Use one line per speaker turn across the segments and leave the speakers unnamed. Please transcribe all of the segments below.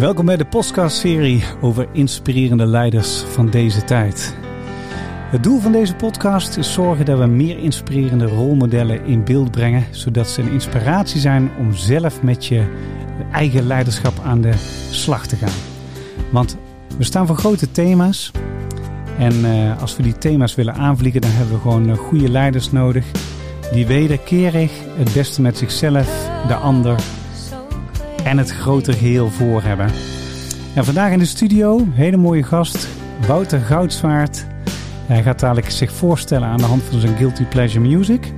Welkom bij de podcast-serie over inspirerende leiders van deze tijd. Het doel van deze podcast is zorgen dat we meer inspirerende rolmodellen in beeld brengen, zodat ze een inspiratie zijn om zelf met je eigen leiderschap aan de slag te gaan. Want we staan voor grote thema's. En uh, als we die thema's willen aanvliegen, dan hebben we gewoon uh, goede leiders nodig. Die wederkerig het beste met zichzelf, de ander en het grotere geheel voor hebben. En vandaag in de studio, hele mooie gast, Wouter Goudzwaard. Hij gaat dadelijk zich voorstellen aan de hand van zijn Guilty Pleasure Music.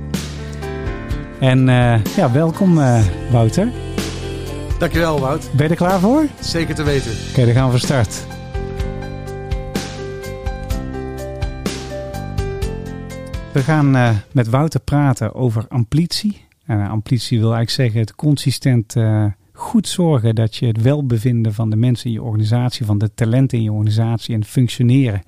En uh, ja, welkom Wouter.
Dankjewel Wout.
Ben je er klaar voor?
Zeker te weten.
Oké, okay, dan gaan we van start. We gaan uh, met Wouter praten over amplitie. En uh, amplitie wil eigenlijk zeggen het consistent uh, goed zorgen dat je het welbevinden van de mensen in je organisatie, van de talenten in je organisatie en functioneren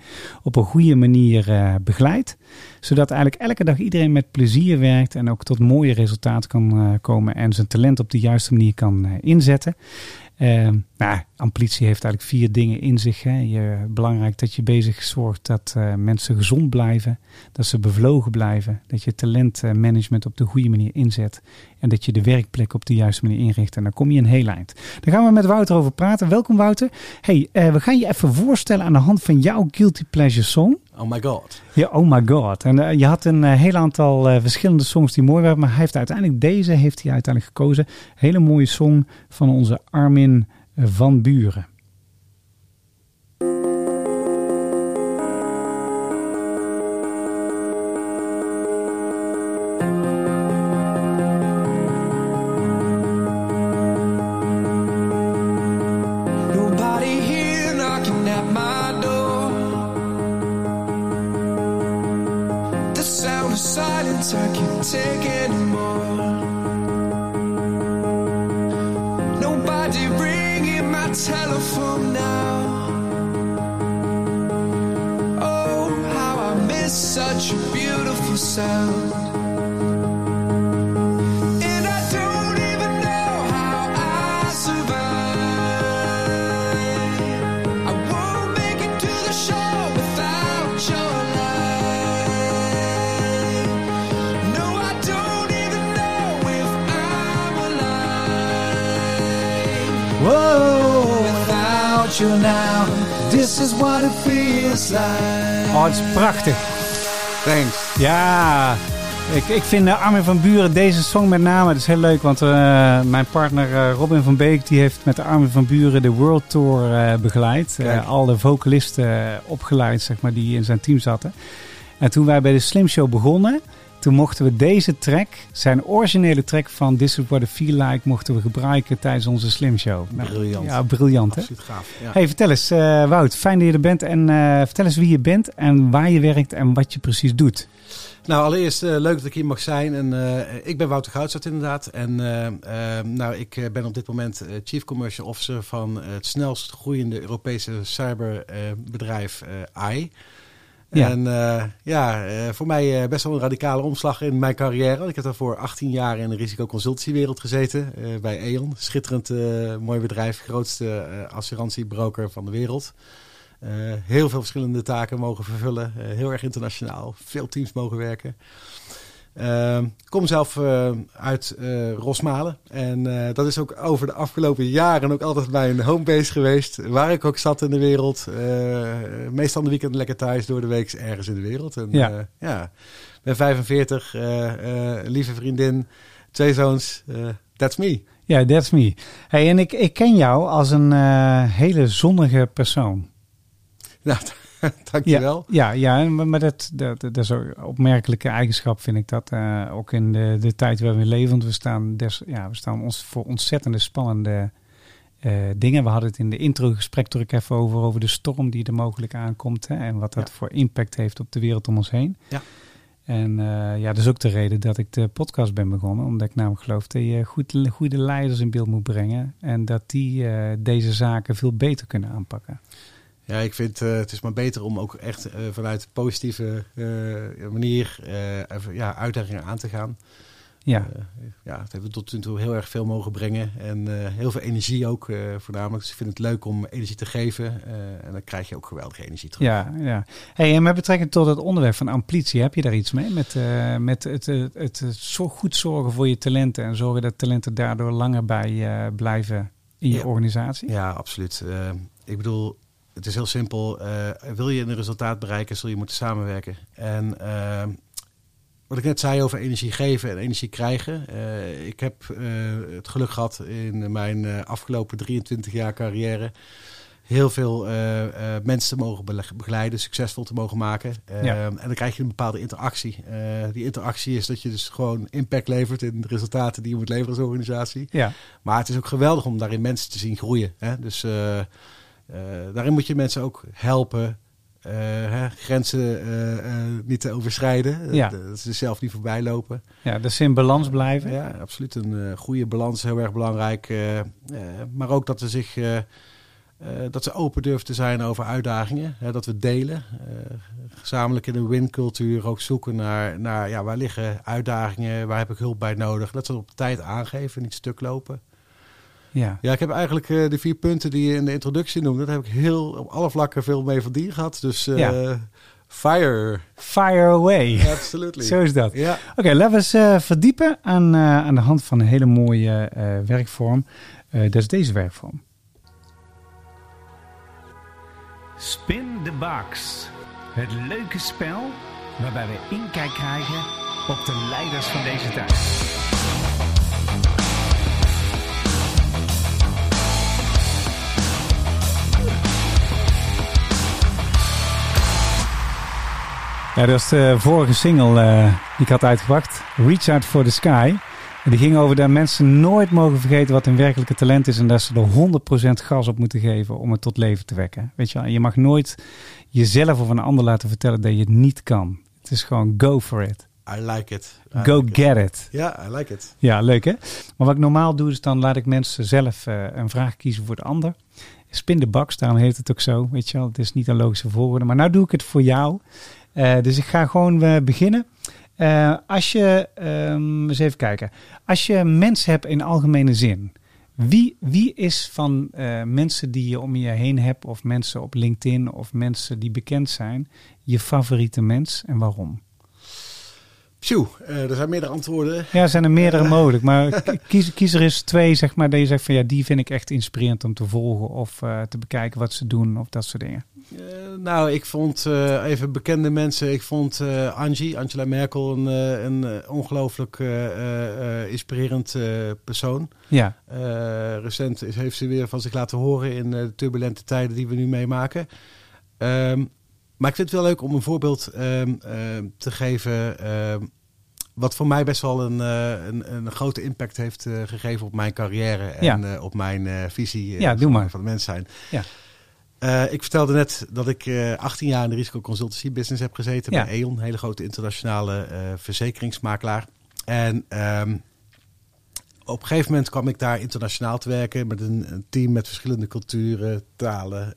op een goede manier begeleidt. Zodat eigenlijk elke dag iedereen met plezier werkt en ook tot mooie resultaten kan komen en zijn talent op de juiste manier kan inzetten. Uh, nou, amplitie heeft eigenlijk vier dingen in zich. Hè. Je, belangrijk dat je bezig zorgt dat uh, mensen gezond blijven, dat ze bevlogen blijven, dat je talentmanagement op de goede manier inzet en dat je de werkplek op de juiste manier inricht. En dan kom je een heel eind. Daar gaan we met Wouter over praten. Welkom Wouter. Hey, uh, we gaan je even voorstellen aan de hand van jouw Guilty Pleasure song.
Oh my god.
Ja, oh my god. En uh, je had een uh, heel aantal uh, verschillende songs die mooi waren, maar hij heeft uiteindelijk deze heeft hij uiteindelijk gekozen. Hele mooie song van onze Armin van Buren. Oh, het is what it feels like. Prachtig.
Thanks.
Ja, ik, ik vind uh, Armin van Buren deze song met name, dat is heel leuk. Want uh, mijn partner uh, Robin van Beek, die heeft met Armin van Buren de World Tour begeleid. al de vocalisten opgeleid, zeg maar, die in zijn team zaten. En toen wij bij de Slim Show begonnen, toen mochten we deze track, zijn originele track van This Is What I Feel Like, mochten we gebruiken tijdens onze Slim Show.
Briljant.
Ja, briljant hè?
Gaaf. Ja.
Hey, vertel eens uh, Wout, fijn dat je er bent en uh, vertel eens wie je bent en waar je werkt en wat je precies doet.
Nou, allereerst uh, leuk dat ik hier mag zijn. En, ik ben Wouter Goudzart inderdaad. En nou, ik ben op dit moment Chief Commercial Officer van het snelst groeiende Europese cyberbedrijf AI. En uh, ja, uh, voor mij uh, best wel een radicale omslag in mijn carrière. Ik heb daarvoor 18 jaar in de risicoconsultiewereld gezeten bij E.ON. Schitterend mooi bedrijf, grootste assurantiebroker van de wereld. heel veel verschillende taken mogen vervullen, heel erg internationaal, veel teams mogen werken. Uh, kom zelf uh, uit uh, Rosmalen. En dat is ook over de afgelopen jaren ook altijd mijn homebase geweest. Waar ik ook zat in de wereld. meestal de weekend lekker thuis, door de week ergens in de wereld. En, ja. ja, ben 45, lieve vriendin, twee zoons. that's me.
Ja, that's me. Hey, en ik, ik ken jou als een hele zonnige persoon.
Nou, Dankjewel.
Ja, ja, ja maar dat, dat, dat is een opmerkelijke eigenschap, vind ik dat. Uh, ook in de, de tijd waar we leven. Want we staan, des, ja, we staan ons voor ontzettende spannende uh, dingen. We hadden het in de intro-gesprek er even over, over de storm die er mogelijk aankomt. Hè, en wat dat ja. voor impact heeft op de wereld om ons heen.
Ja.
En uh, ja, dat is ook de reden dat ik de podcast ben begonnen. Omdat ik namelijk geloof dat je goed, goede leiders in beeld moet brengen. En dat die deze zaken veel beter kunnen aanpakken.
Ja, ik vind uh, het is maar beter om ook echt uh, vanuit positieve uh, manier even, ja, uitdagingen aan te gaan.
Ja.
ja, het heeft tot nu toe heel erg veel mogen brengen. En heel veel energie ook voornamelijk. Dus ik vind het leuk om energie te geven. en dan krijg je ook geweldige energie terug.
Ja, ja. Hey, en met betrekking tot het onderwerp van amplitie, heb je daar iets mee? Met, met het, het, het, zo goed zorgen voor je talenten en zorgen dat talenten daardoor langer bij blijven in je organisatie?
Ja, absoluut. ik bedoel, het is heel simpel. Uh, wil je een resultaat bereiken, zul je moeten samenwerken. En uh, wat ik net zei over energie geven en energie krijgen. Uh, ik heb het geluk gehad in mijn afgelopen 23 jaar carrière heel veel mensen te mogen begeleiden, succesvol te mogen maken. Ja. En dan krijg je een bepaalde interactie. die interactie is dat je dus gewoon impact levert in de resultaten die je moet leveren als organisatie. Ja. Maar het is ook geweldig om daarin mensen te zien groeien. Hè? Dus daarin moet je mensen ook helpen uh, hè, grenzen uh, niet te overschrijden. Ja. Dat ze zelf niet voorbij lopen.
Ja, dus in balans blijven.
Ja, absoluut. Een goede balans is heel erg belangrijk. maar ook dat ze zich dat ze open durven te zijn over uitdagingen. Hè, dat we delen. gezamenlijk in een win-cultuur ook zoeken naar, naar ja, waar liggen uitdagingen, waar heb ik hulp bij nodig. Dat ze op tijd aangeven, niet stuk lopen. Ja. ja, ik heb eigenlijk uh, de vier punten die je in de introductie noemde, daar heb ik heel op alle vlakken veel mee van die gehad. Dus uh, fire.
Fire away.
Absolutely.
Zo is dat. Ja. Oké, laten we eens uh, verdiepen aan, aan de hand van een hele mooie werkvorm. dat is deze werkvorm. Spin the box. Het leuke spel waarbij we inkijk krijgen op de leiders van deze tijd. Ja, dat is de vorige single uh, die ik had uitgebracht. Reach Out for the Sky. En die ging over dat mensen nooit mogen vergeten wat hun werkelijke talent is. En dat ze er 100% gas op moeten geven om het tot leven te wekken. Weet je wel, je mag nooit jezelf of een ander laten vertellen dat je het niet kan. Het is gewoon go for it.
I like it.
go get it.
Ja, I like it.
Ja, leuk hè? Maar wat ik normaal doe is dan laat ik mensen zelf uh, een vraag kiezen voor de ander. Spin de box, daarom heet het ook zo. Weet je wel, het is niet een logische volgorde. Maar nou doe ik het voor jou. Uh, dus ik ga gewoon uh, beginnen. Uh, als je, um, eens even kijken. Als je mensen hebt in algemene zin. Wie, wie is van mensen die je om je heen hebt, of mensen op LinkedIn, of mensen die bekend zijn, je favoriete mens en waarom?
Tjoe, er zijn meerdere antwoorden.
Ja, er zijn er meerdere mogelijk. Maar kies, kies er eens twee, zeg maar, dat je zegt van ja, die vind ik echt inspirerend om te volgen of te bekijken wat ze doen of dat soort dingen.
Uh, nou, ik vond uh, even bekende mensen. Ik vond uh, Angie, Angela Merkel, een, een ongelooflijk inspirerend persoon. Ja. recent is, heeft ze weer van zich laten horen in de turbulente tijden die we nu meemaken. Um, maar ik vind het wel leuk om een voorbeeld um, te geven. Wat voor mij best wel een, een, een grote impact heeft gegeven op mijn carrière en ja. op mijn visie
ja, doe maar.
van de mens zijn. Ja. Uh, ik vertelde net dat ik uh, eh, 18 jaar in de risicoconsultancy business heb gezeten bij E.ON, een hele grote internationale uh, verzekeringsmakelaar. En um, op een gegeven moment kwam ik daar internationaal te werken met een, een team met verschillende culturen, talen.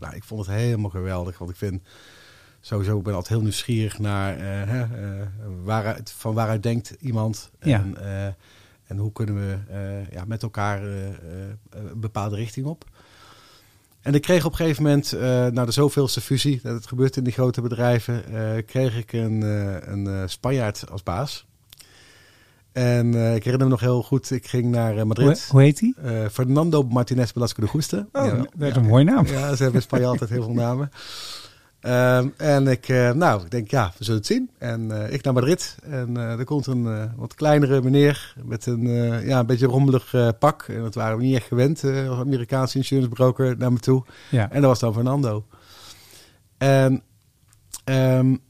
nou, ik vond het helemaal geweldig, want ik vind sowieso, ik ben altijd heel nieuwsgierig naar waaruit, van waaruit denkt iemand. En, en hoe kunnen we ja, met elkaar een bepaalde richting op. En ik kreeg op een gegeven moment, uh, na de zoveelste fusie, dat het gebeurt in die grote bedrijven, uh, kreeg ik een, uh, een Spanjaard als baas. En ik herinner me nog heel goed, ik ging naar Madrid.
Hoe, heet
hij? Fernando Martinez Velasco de Guste.
Oh, ja, dat is een mooie naam.
Ja, ze hebben in Spanje altijd heel veel namen. Um, en ik, uh, nou, ik denk, ja, we zullen het zien. En uh, ik naar Madrid. En uh, er komt een wat kleinere meneer met een, ja, een beetje rommelig pak. En dat waren we niet echt gewend, Amerikaanse insurance broker, naar me toe. Ja. En dat was dan Fernando. En um,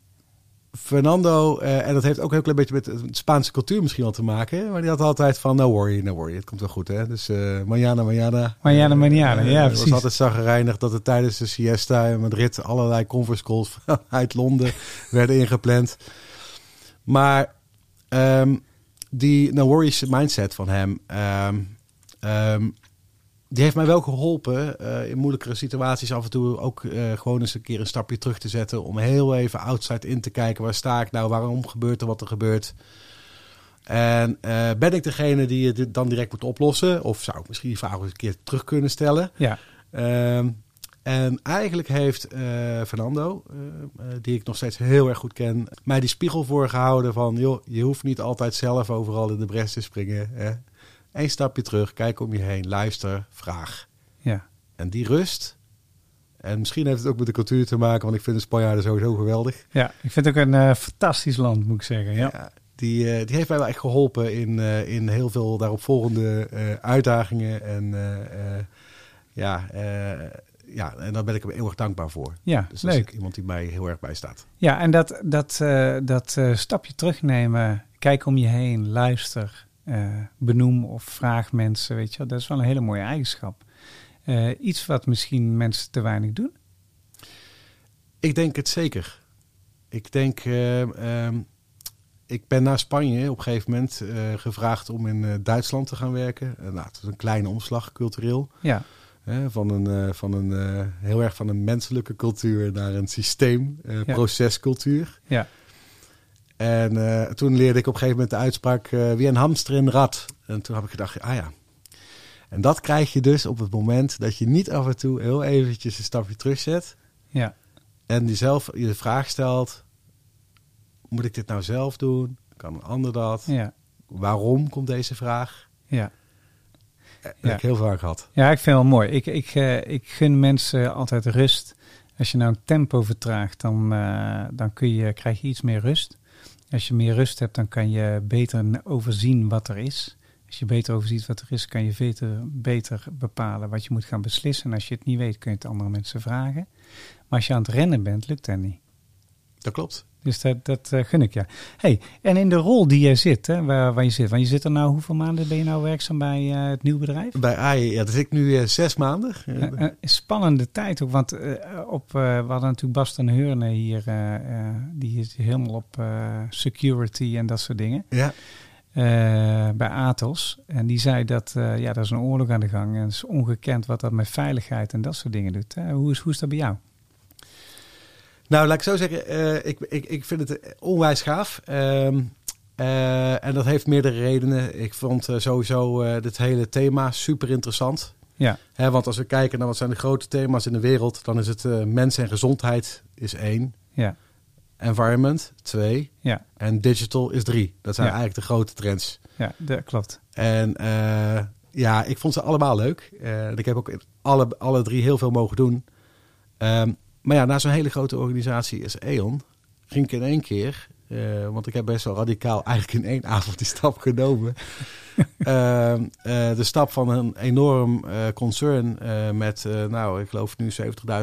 Fernando, uh, en dat heeft ook een klein beetje met de Spaanse cultuur misschien wel te maken. Maar die had altijd van, no worry, no worry. Het komt wel goed, hè. Dus uh, mañana, mañana.
Mañana, mañana, ja,
Het was altijd zagrijnig dat er tijdens de siesta in Madrid allerlei conference calls uit Londen werden ingepland. Maar um, die no worries mindset van hem... Um, um, die heeft mij wel geholpen uh, in moeilijkere situaties af en toe ook uh, gewoon eens een keer een stapje terug te zetten. Om heel even outside in te kijken. Waar sta ik nou? Waarom gebeurt er wat er gebeurt? En uh, ben ik degene die het dan direct moet oplossen? Of zou ik misschien die vraag eens een keer terug kunnen stellen?
Ja.
Um, en eigenlijk heeft Fernando, die ik nog steeds heel erg goed ken, mij die spiegel voorgehouden van, joh, je hoeft niet altijd zelf overal in de bres te springen. Hè? Eén stapje terug, kijk om je heen, luister, vraag.
Ja.
En die rust, en misschien heeft het ook met de cultuur te maken, want ik vind de Spanjaarden sowieso geweldig.
Ja, ik vind het ook een uh, fantastisch land, moet ik zeggen. Ja. ja
die, uh, die heeft mij wel echt geholpen in, uh, in heel veel daaropvolgende uitdagingen. En ja, ja, en daar ben ik hem eeuwig dankbaar voor.
Ja,
dus
leuk.
Is iemand die mij heel erg bijstaat.
Ja, en dat, dat, dat stapje terugnemen, kijk om je heen, luister, benoem of vraag mensen, weet je, dat is wel een hele mooie eigenschap. Uh, iets wat misschien mensen te weinig doen?
Ik denk het zeker. Ik denk, uh, um, ik ben naar Spanje op een gegeven moment uh, gevraagd om in Duitsland te gaan werken. nou, het is een kleine omslag cultureel.
Ja.
van een, van een heel erg van een menselijke cultuur naar een systeem, ja. procescultuur.
Ja.
En toen leerde ik op een gegeven moment de uitspraak wie een hamster in rat. En toen heb ik gedacht, ah ja, en dat krijg je dus op het moment dat je niet af en toe heel eventjes een stapje terugzet.
Ja.
En jezelf je de vraag stelt, moet ik dit nou zelf doen? Kan een ander dat?
Ja.
Waarom komt deze vraag?
Ja.
Dat heb ik heel vaak gehad.
Ja, ik vind het wel mooi. Ik, ik, uh, ik gun mensen altijd rust. Als je nou een tempo vertraagt, dan, dan kun je, krijg je iets meer rust. Als je meer rust hebt, dan kan je beter overzien wat er is. Als je beter overziet wat er is, kan je beter, bepalen wat je moet gaan beslissen. En als je het niet weet, kun je het andere mensen vragen. Maar als je aan het rennen bent, lukt dat niet.
Dat klopt.
Dus dat, dat uh, gun ik je. Hey, en in de rol die jij zit, hè, waar, waar je zit, want je zit er nou, hoeveel maanden ben je nou werkzaam bij uh, het nieuwe bedrijf?
Bij AI, ja, dat zit ik nu uh, zes maanden.
Uh, spannende tijd ook, want op, we hadden natuurlijk Bas ten Heurne hier, die is helemaal op security en dat soort dingen.
Ja.
Bij Atos. En die zei dat ja, er is een oorlog aan de gang. En het is ongekend wat dat met veiligheid en dat soort dingen doet. Hoe, is, hoe is dat bij jou?
Nou, laat ik zo zeggen. ik, ik, ik vind het onwijs gaaf. Um, en dat heeft meerdere redenen. Ik vond sowieso dit hele thema super interessant.
Ja.
Hè, want als we kijken naar wat zijn de grote thema's in de wereld, dan is het mens en gezondheid is één.
Ja.
Environment, twee.
Ja.
En digital is drie. Dat zijn
Ja.
eigenlijk de grote trends.
Ja, dat klopt.
En eh, ja, ik vond ze allemaal leuk. Eh, ik heb ook in alle, alle drie heel veel mogen doen. Ehm, maar ja, na zo'n hele grote organisatie als E.ON ging ik in één keer... eh, want ik heb best wel radicaal eigenlijk in één avond die stap genomen. Ehm, eh, de stap van een enorm eh, concern met, nou, ik geloof nu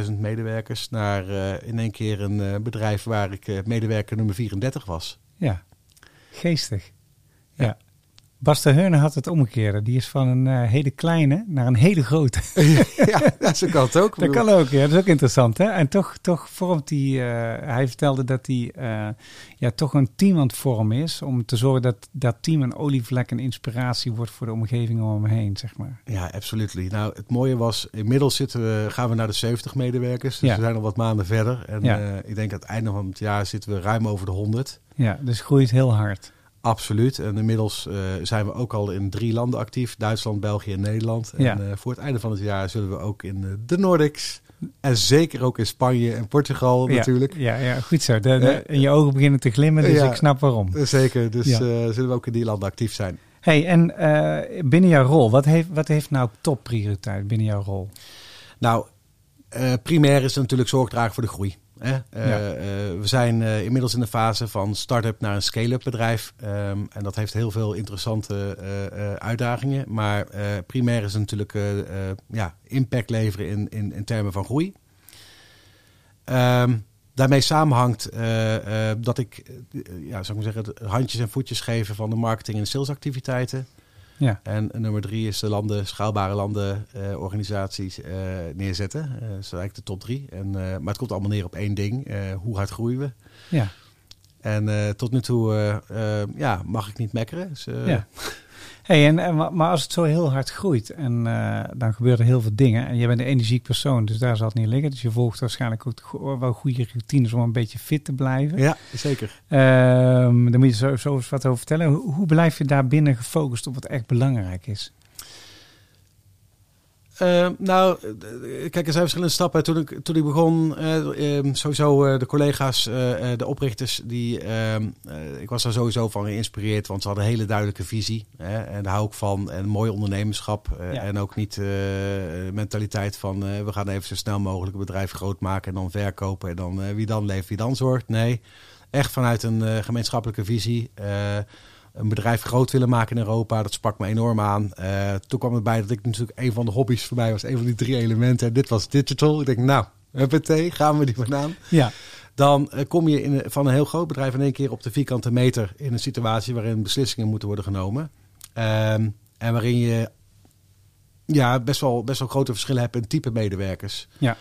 70.000 medewerkers... naar in één keer een bedrijf waar ik medewerker nummer 34 was.
Ja, geestig. Bas de had het omgekeerde. Die is van een eh, hele kleine naar een hele grote.
ja, zo kan het ook.
Dat kan ook, ja. Dat is ook interessant, hè? En toch, toch vormt hij... eh, hij vertelde dat hij eh, ja, toch een team aan het vormen is... om te zorgen dat dat team een olievlek en inspiratie wordt... voor de omgeving om hem heen, zeg maar.
Ja, absoluut. Nou, het mooie was, inmiddels zitten we, gaan we naar de 70 medewerkers. Dus
Ja.
we zijn al wat maanden verder. En
Ja.
ik denk aan het einde van het jaar zitten we ruim over de 100.
Ja, dus groeit heel hard.
Absoluut. En inmiddels eh, zijn we ook al in drie landen actief. Duitsland, België en Nederland. En
Ja.
eh, voor het einde van het jaar zullen we ook in eh, de Nordics... en zeker ook in Spanje en Portugal natuurlijk.
Ja, ja, ja goed zo. De, de- in je ogen beginnen te glimmen, dus
Ja.
ik snap waarom.
Zeker, dus
Ja.
zullen we ook in die landen actief zijn.
hey, en binnen jouw rol, wat heeft, wat heeft nou topprioriteit binnen jouw rol?
Nou, primair is natuurlijk zorg dragen voor de groei. Hè? Eh,
Ja.
eh, we zijn eh, inmiddels in de fase van start-up naar een scale-up bedrijf. Ehm, en dat heeft heel veel interessante uitdagingen. Maar primair is natuurlijk ja, impact leveren in, in, in termen van groei. Ehm, daarmee samenhangt dat ik, ja, zou ik maar zeggen, handjes en voetjes geven van de marketing- en salesactiviteiten.
Ja,
En nummer drie is de landen, schaalbare landen, eh, organisaties eh, neerzetten. Eh, dat is eigenlijk de top drie. En, maar het komt allemaal neer op één ding. hoe hard groeien we?
ja.
En tot nu toe ja, mag ik niet mekkeren. Dus,
Ja. Hey, en, en, maar als het zo heel hard groeit en uh, dan gebeuren heel veel dingen. En je bent een energiek persoon, dus daar zal het niet liggen. Dus je volgt waarschijnlijk ook wel goede routines om een beetje fit te blijven.
Ja, zeker.
Um, dan moet je zo, zo eens wat over vertellen. Hoe, hoe blijf je daar binnen gefocust op wat echt belangrijk is?
Uh, nou, kijk, er zijn verschillende stappen. Toen ik, toen ik begon, uh, sowieso uh, de collega's, de oprichters, die, ehm, ik was daar sowieso van geïnspireerd, want ze hadden een hele duidelijke visie. Hè, en daar hou ik van. En mooi ondernemerschap. Ja. En ook niet mentaliteit van, we gaan even zo snel mogelijk een bedrijf groot maken en dan verkopen. En dan wie dan leeft, wie dan zorgt. Nee, echt vanuit een gemeenschappelijke visie een bedrijf groot willen maken in Europa. Dat sprak me enorm aan. Uh, toen kwam erbij dat ik natuurlijk een van de hobby's voor mij was. Een van die drie elementen. Dit was digital. Ik denk, nou, huppatee, gaan we die vandaan.
Ja.
Dan uh, kom je in, van een heel groot bedrijf in één keer op de vierkante meter... in een situatie waarin beslissingen moeten worden genomen. Um, en waarin je ja, best, wel, best wel grote verschillen hebt in type medewerkers.
Ja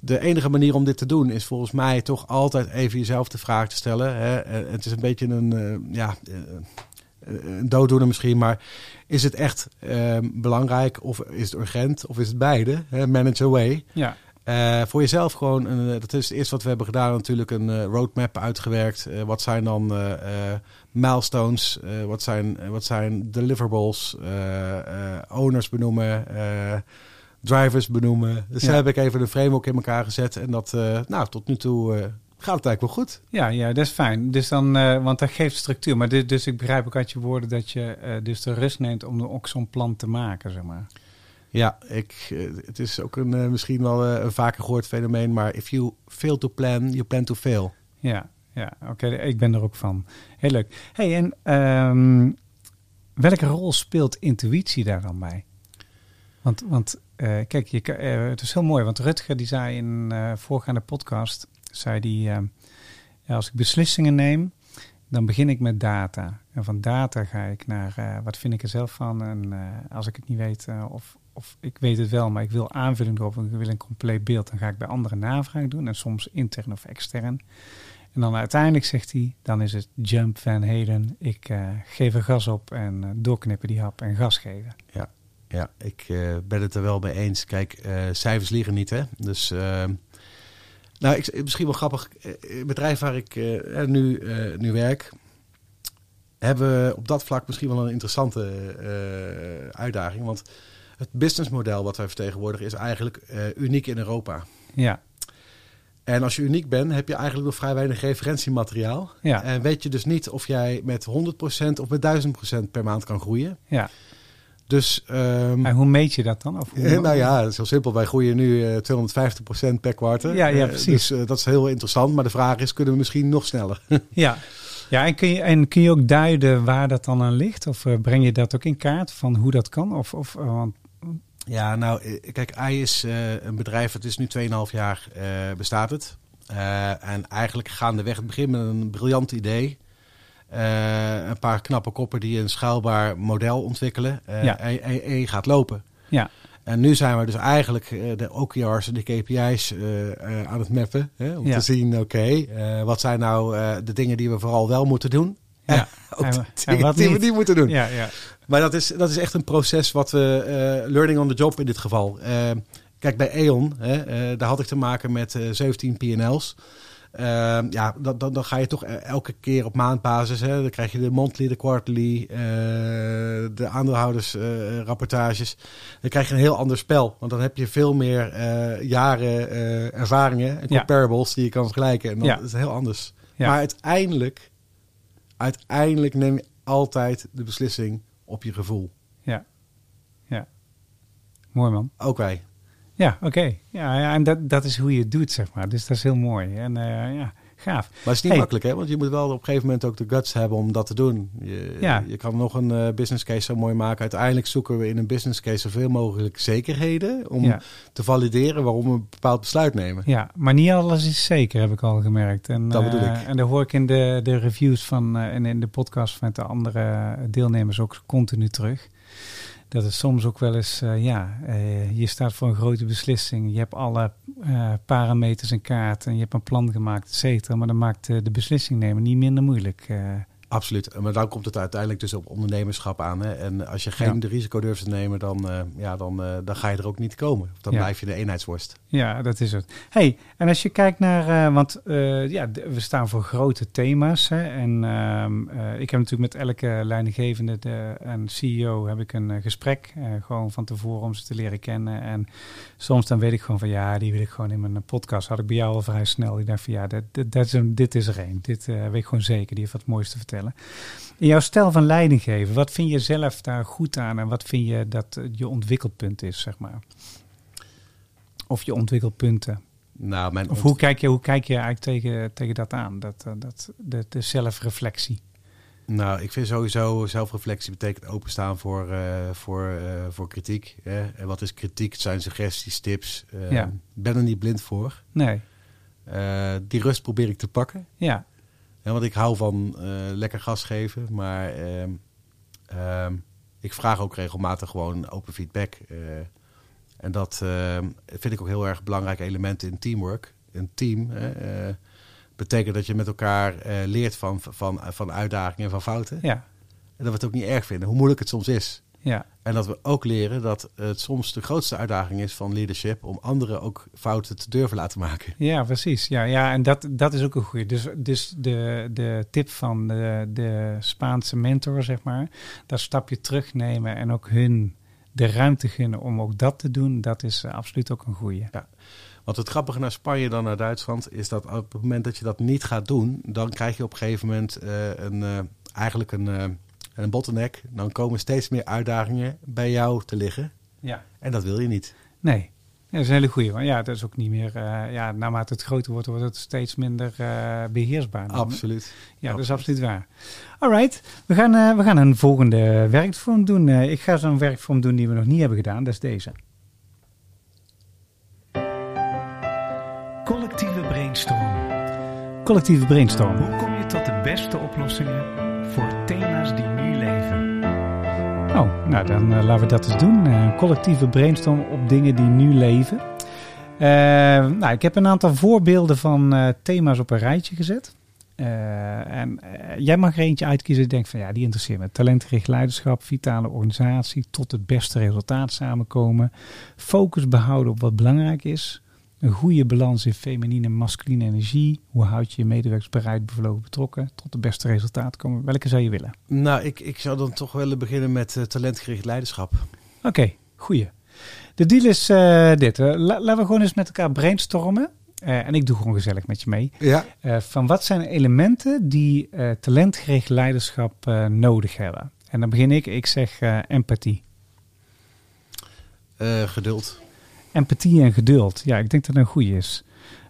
de enige manier om dit te doen is volgens mij toch altijd even jezelf de vraag te stellen. Hè. Eh, het is een beetje een, uh, ja, uh, een dooddoener misschien, maar is het echt uh, belangrijk of is het urgent of is het beide? Hè? Manage away.
Ja.
voor jezelf gewoon, een, dat is het eerste wat we hebben gedaan, natuurlijk een roadmap uitgewerkt. wat zijn dan milestones? wat, zijn, wat zijn deliverables? owners benoemen drivers benoemen. Dus daar heb ik even een framework in elkaar gezet. En dat, uh, nou, tot nu toe uh, gaat het eigenlijk wel goed.
Ja, ja, dat is fijn. Dus dan, uh, want dat geeft structuur. Maar dit, dus ik begrijp ook uit je woorden dat je dus de rust neemt om ook zo'n plan te maken, zeg maar.
Ja, ik, het is ook een, misschien wel een vaker gehoord fenomeen. Maar if you fail to plan, you plan to fail.
Ja, ja oké. Ik ben er ook van. Heel leuk. hey, en um, welke rol speelt intuïtie daar dan bij? Want, want kijk, je, uh, het is heel mooi, want Rutger die zei in uh, voorgaande podcast, zei die, als ik beslissingen neem, dan begin ik met data. En van data ga ik naar wat vind ik er zelf van. En als ik het niet weet, of, of ik weet het wel, maar ik wil aanvulling erop, ik wil een compleet beeld, dan ga ik bij anderen navraag doen. En soms intern of extern. En dan uiteindelijk zegt hij, dan is het jump van heden. Ik geef er gas op en doorknippen die hap en gas geven.
Ja ja, ik uh, ben het er wel mee eens. Kijk, uh, cijfers liegen niet, hè. Dus, uh, nou, ik, misschien wel grappig. Het bedrijf waar ik nu, nu werk, hebben we op dat vlak misschien wel een interessante uitdaging. Want het businessmodel wat wij vertegenwoordigen is eigenlijk uniek in Europa.
Ja.
En als je uniek bent, heb je eigenlijk nog vrij weinig referentiemateriaal.
Ja.
En weet je dus niet of jij met 100% of met 1000% per maand kan groeien.
Ja.
Dus, um,
en hoe meet je dat dan? Of hoe...
nou ja, het is heel simpel. Wij groeien nu uh, eh, 250% per kwartaal.
Ja, ja, precies.
dus uh, dat is heel interessant. Maar de vraag is, kunnen we misschien nog sneller?
ja. Ja, en kun, je, en kun je ook duiden waar dat dan aan ligt? Of uh, breng je dat ook in kaart van hoe dat kan? Of, of, want...
Ja, nou, kijk, AI is een bedrijf, het is nu 2,5 jaar bestaat het. en eigenlijk gaandeweg het begin met een briljant idee. Uh, een paar knappe koppen die een schaalbaar model ontwikkelen. Uh, ja. en, en, en, je gaat lopen.
Ja.
En nu zijn we dus eigenlijk uh, de OKR's en de KPI's aan het mappen. Hè, om ja. te zien, oké, okay, wat zijn nou de dingen die we vooral wel moeten doen.
Ja.
en, en wat die we niet moeten doen.
Ja, ja.
Maar dat is, dat is echt een proces wat we, learning on the job in dit geval. kijk, bij E.ON, daar had ik te maken met 17 PNL's. Uh, ja, dan, dan, dan, ga je toch e-, elke keer op maandbasis. Hè, dan krijg je de monthly, de quarterly, uh, de aandeelhoudersrapportages. Uh, dan krijg je een heel ander spel. Want dan heb je veel meer eh, jaren eh, ervaringen en comparables ja. die je kan vergelijken. En dan ja. is het heel anders. Ja. Maar uiteindelijk, uiteindelijk neem je altijd de beslissing op je gevoel.
Ja, ja. Mooi man.
Ook wij.
Ja, oké. Okay. Ja, ja, en dat, dat is hoe je het doet, zeg maar. Dus dat is heel mooi. En uh, ja, gaaf.
Maar het is niet hey. makkelijk, hè? Want je moet wel op een gegeven moment ook de guts hebben om dat te doen. Je,
ja.
je kan nog een uh, business case zo mooi maken. Uiteindelijk zoeken we in een business case zoveel mogelijk zekerheden om ja. te valideren waarom we een bepaald besluit nemen.
Ja, maar niet alles is zeker, heb ik al gemerkt. En,
dat bedoel
uh,
ik.
En daar hoor ik in de, de reviews van en in de podcast met de andere deelnemers ook continu terug dat het soms ook wel eens, uh, ja, uh, je staat voor een grote beslissing. Je hebt alle uh, parameters in kaart en je hebt een plan gemaakt, et cetera. Maar dan maakt de beslissing nemen niet minder moeilijk.
Absoluut. Maar dan komt het uiteindelijk dus op ondernemerschap aan. Hè? En als je geen risico durft te nemen, dan, uh, ja, dan, uh, dan ga je er ook niet komen. Dan blijf je de eenheidsworst.
Ja, dat is het. Hey, en als je kijkt naar, uh, want ja, we staan voor grote thema's. Hè? En ehm, ik heb natuurlijk met elke leidinggevende de, en CEO heb ik een gesprek. gewoon van tevoren om ze te leren kennen. En soms dan weet ik gewoon van ja, die wil ik gewoon in mijn podcast. Had ik bij jou al vrij snel. Ik dacht van ja, dat, dat, dat is een, dit is er één. Dit weet ik gewoon zeker. Die heeft wat moois te vertellen. In jouw stijl van leiding geven, wat vind je zelf daar goed aan en wat vind je dat je ontwikkelpunt is, zeg maar? Of je ontwikkelpunten?
Nou, mijn
of hoe kijk je, hoe kijk je eigenlijk tegen, tegen dat aan, dat, eh, dat, de, de zelfreflectie?
Nou, ik vind sowieso zelfreflectie betekent openstaan voor, uh, voor, uh, voor kritiek. Hè? En wat is kritiek? Het zijn suggesties, tips. Uh, ja. ben er niet blind voor.
Nee.
die rust probeer ik te pakken.
Ja.
Ja, want ik hou van lekker gas geven, maar uh, uh, ik vraag ook regelmatig gewoon open feedback. En dat ehm, vind ik ook heel erg belangrijk element in teamwork. Een team betekent dat je met elkaar leert van, van, van uitdagingen en van fouten.
Ja.
En dat we het ook niet erg vinden, hoe moeilijk het soms is.
Ja.
En dat we ook leren dat het soms de grootste uitdaging is van leadership om anderen ook fouten te durven laten maken.
Ja, precies. Ja, ja en dat, dat is ook een goede. Dus, dus de, de tip van de, de Spaanse mentor, zeg maar, dat stapje terugnemen en ook hun de ruimte gunnen om ook dat te doen, dat is absoluut ook een goede.
Ja. Want het grappige naar Spanje dan naar Duitsland is dat op het moment dat je dat niet gaat doen, dan krijg je op een gegeven moment uh, een, uh, eigenlijk een uh, en een bottleneck, dan komen steeds meer uitdagingen bij jou te liggen.
Ja.
En dat wil je niet.
Nee. Ja, dat is een hele goede. Ja, dat is ook niet meer. Uh, ja, naarmate het groter wordt, wordt het steeds minder uh, beheersbaar. Dan.
Absoluut.
Ja,
absoluut.
dat is absoluut waar. Alright, we gaan, uh, we gaan een volgende werkvorm doen. ik ga zo'n werkvorm doen die we nog niet hebben gedaan. Dat is deze. Collectieve brainstorm. Collectieve brainstorm. Hoe kom je tot de beste oplossingen voor thema's die nu leven? Oh, nou dan uh, laten we dat eens doen. Uh, collectieve brainstorm op dingen die nu leven. Uh, nou, ik heb een aantal voorbeelden van thema's op een rijtje gezet. en jij mag er eentje uitkiezen. Ik denk van ja, die interesseert me. Talentgericht leiderschap, vitale organisatie, tot het beste resultaat samenkomen. Focus behouden op wat belangrijk is. Een goede balans in feminine en masculine energie. Hoe houd je je medewerkers bereid, bevlogen, betrokken tot de beste resultaat komen? Welke zou je willen?
Nou, ik, ik zou dan toch willen beginnen met uh, talentgericht leiderschap.
Oké, okay, goeie. De deal is uh, dit. Uh, la, laten we gewoon eens met elkaar brainstormen. en ik doe gewoon gezellig met je mee.
Ja.
van wat zijn elementen die talentgericht leiderschap nodig hebben? En dan begin ik. Ik zeg empathie.
geduld.
Empathie en geduld. Ja, ik denk dat dat een goede is.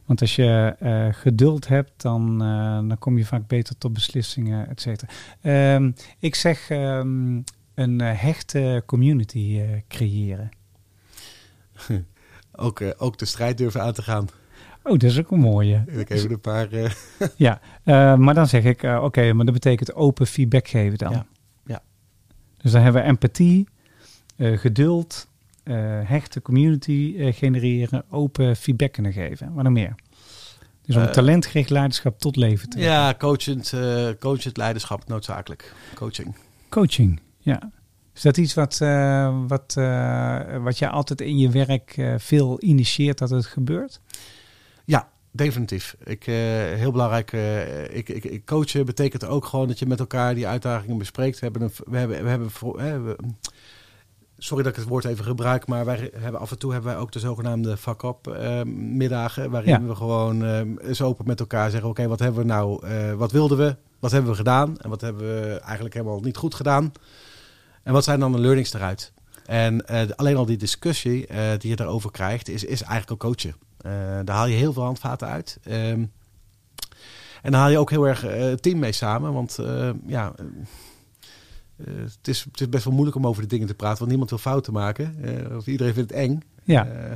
Want als je uh, geduld hebt, dan, uh, dan kom je vaak beter tot beslissingen, et cetera. Um, ik zeg um, een uh, hechte community creëren.
ook, ook de strijd durven aan te gaan.
Oh, dat is ook een mooie.
Ik even een paar.
ja, maar dan zeg ik, oké, okay, maar dat betekent open feedback geven dan.
Ja. ja.
Dus dan hebben we empathie, geduld, hechte community uh, genereren, open feedback kunnen geven. Wat nog meer? Dus om uh, talentgericht leiderschap tot leven te
Ja, coachend, coachend leiderschap noodzakelijk. Coaching.
Coaching, ja. Is dat iets wat, wat, wat je altijd in je werk veel initieert dat het gebeurt?
Ja, definitief. Ik, heel belangrijk. ik, ik, ik, coachen betekent ook gewoon dat je met elkaar die uitdagingen bespreekt. We hebben, een, we hebben, we hebben we, sorry dat ik het woord even gebruik, maar wij hebben af en toe hebben wij ook de zogenaamde fuck-up uh, middagen, waarin ja. we gewoon uh, eens open met elkaar zeggen, oké, okay, wat hebben we nou, uh, wat wilden we, wat hebben we gedaan en wat hebben we eigenlijk helemaal niet goed gedaan en wat zijn dan de learnings eruit? En alleen al die discussie die je daarover krijgt, is, is eigenlijk al coachen. daar haal je heel veel handvaten uit. Um, en dan haal je ook heel erg het team mee samen, want ja het, is, het is best wel moeilijk om over de dingen te praten, want niemand wil fouten maken. Uh, of iedereen vindt het eng.
Ja.
Uh,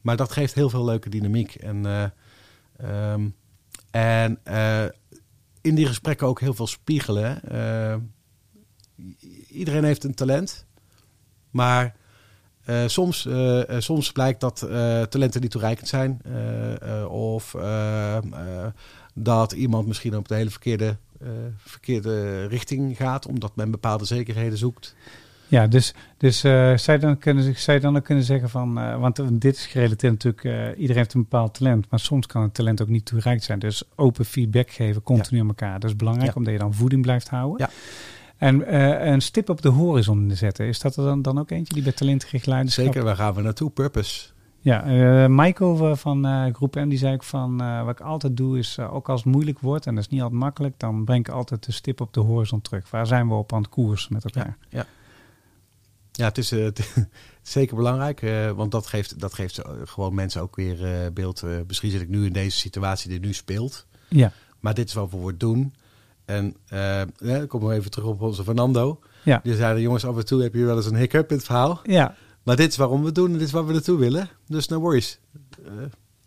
maar dat geeft heel veel leuke dynamiek. En, um, en in die gesprekken ook heel veel spiegelen. iedereen heeft een talent, maar Uh, soms, uh, soms blijkt dat talenten niet toereikend zijn. of dat iemand misschien op de hele verkeerde, verkeerde richting gaat, omdat men bepaalde zekerheden zoekt.
Ja, dus, dus uh, zij, dan kunnen, zij dan ook kunnen zeggen van, uh, want dit is gerelateerd natuurlijk, uh, iedereen heeft een bepaald talent, maar soms kan het talent ook niet toereikend zijn. Dus open feedback geven, continu aan elkaar. Dat is belangrijk, ja. omdat je dan voeding blijft houden. Ja. En een stip op de horizon zetten, is dat er dan, dan ook eentje die bij talentgericht leiderschap...
Zeker, waar gaan we naartoe? Purpose.
Ja, Michael van Groep M die zei ook van, wat ik altijd doe is, ook als het moeilijk wordt, en dat is niet altijd makkelijk, dan breng ik altijd de stip op de horizon terug. Waar zijn we op aan het koers met elkaar?
ja. ja. Ja, het is, uh, zeker belangrijk, uh, want dat geeft, dat geeft uh, gewoon mensen ook weer beeld. misschien zit ik nu in deze situatie die nu speelt.
Ja.
Maar dit is wat we voor doen. En ik kom nog even terug op onze Fernando. Ja. Die zeiden, jongens, af en toe heb je wel eens een hiccup in het verhaal.
Ja.
Maar dit is waarom we het doen en dit is waar we naartoe willen. Dus no worries.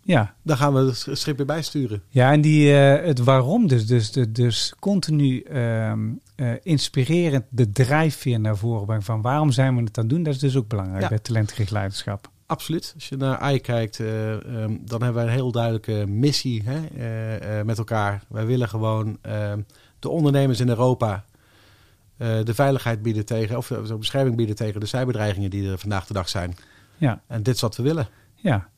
Ja.
Dan gaan we het schip weer bijsturen.
Ja, en die, uh, het waarom dus. Dus, dus, dus continu uh, uh, inspirerend de drijfveer naar voren brengen. Van waarom zijn we het aan het doen? Dat is dus ook belangrijk ja. bij talentgericht leiderschap.
Absoluut. Als je naar AI kijkt, um, dan hebben we een heel duidelijke missie hè, met elkaar. Wij willen gewoon ehm, de ondernemers in Europa de veiligheid bieden tegen, of de bescherming bieden tegen de cyberdreigingen die er vandaag de dag zijn.
Ja.
En dit is wat we willen.
Ja,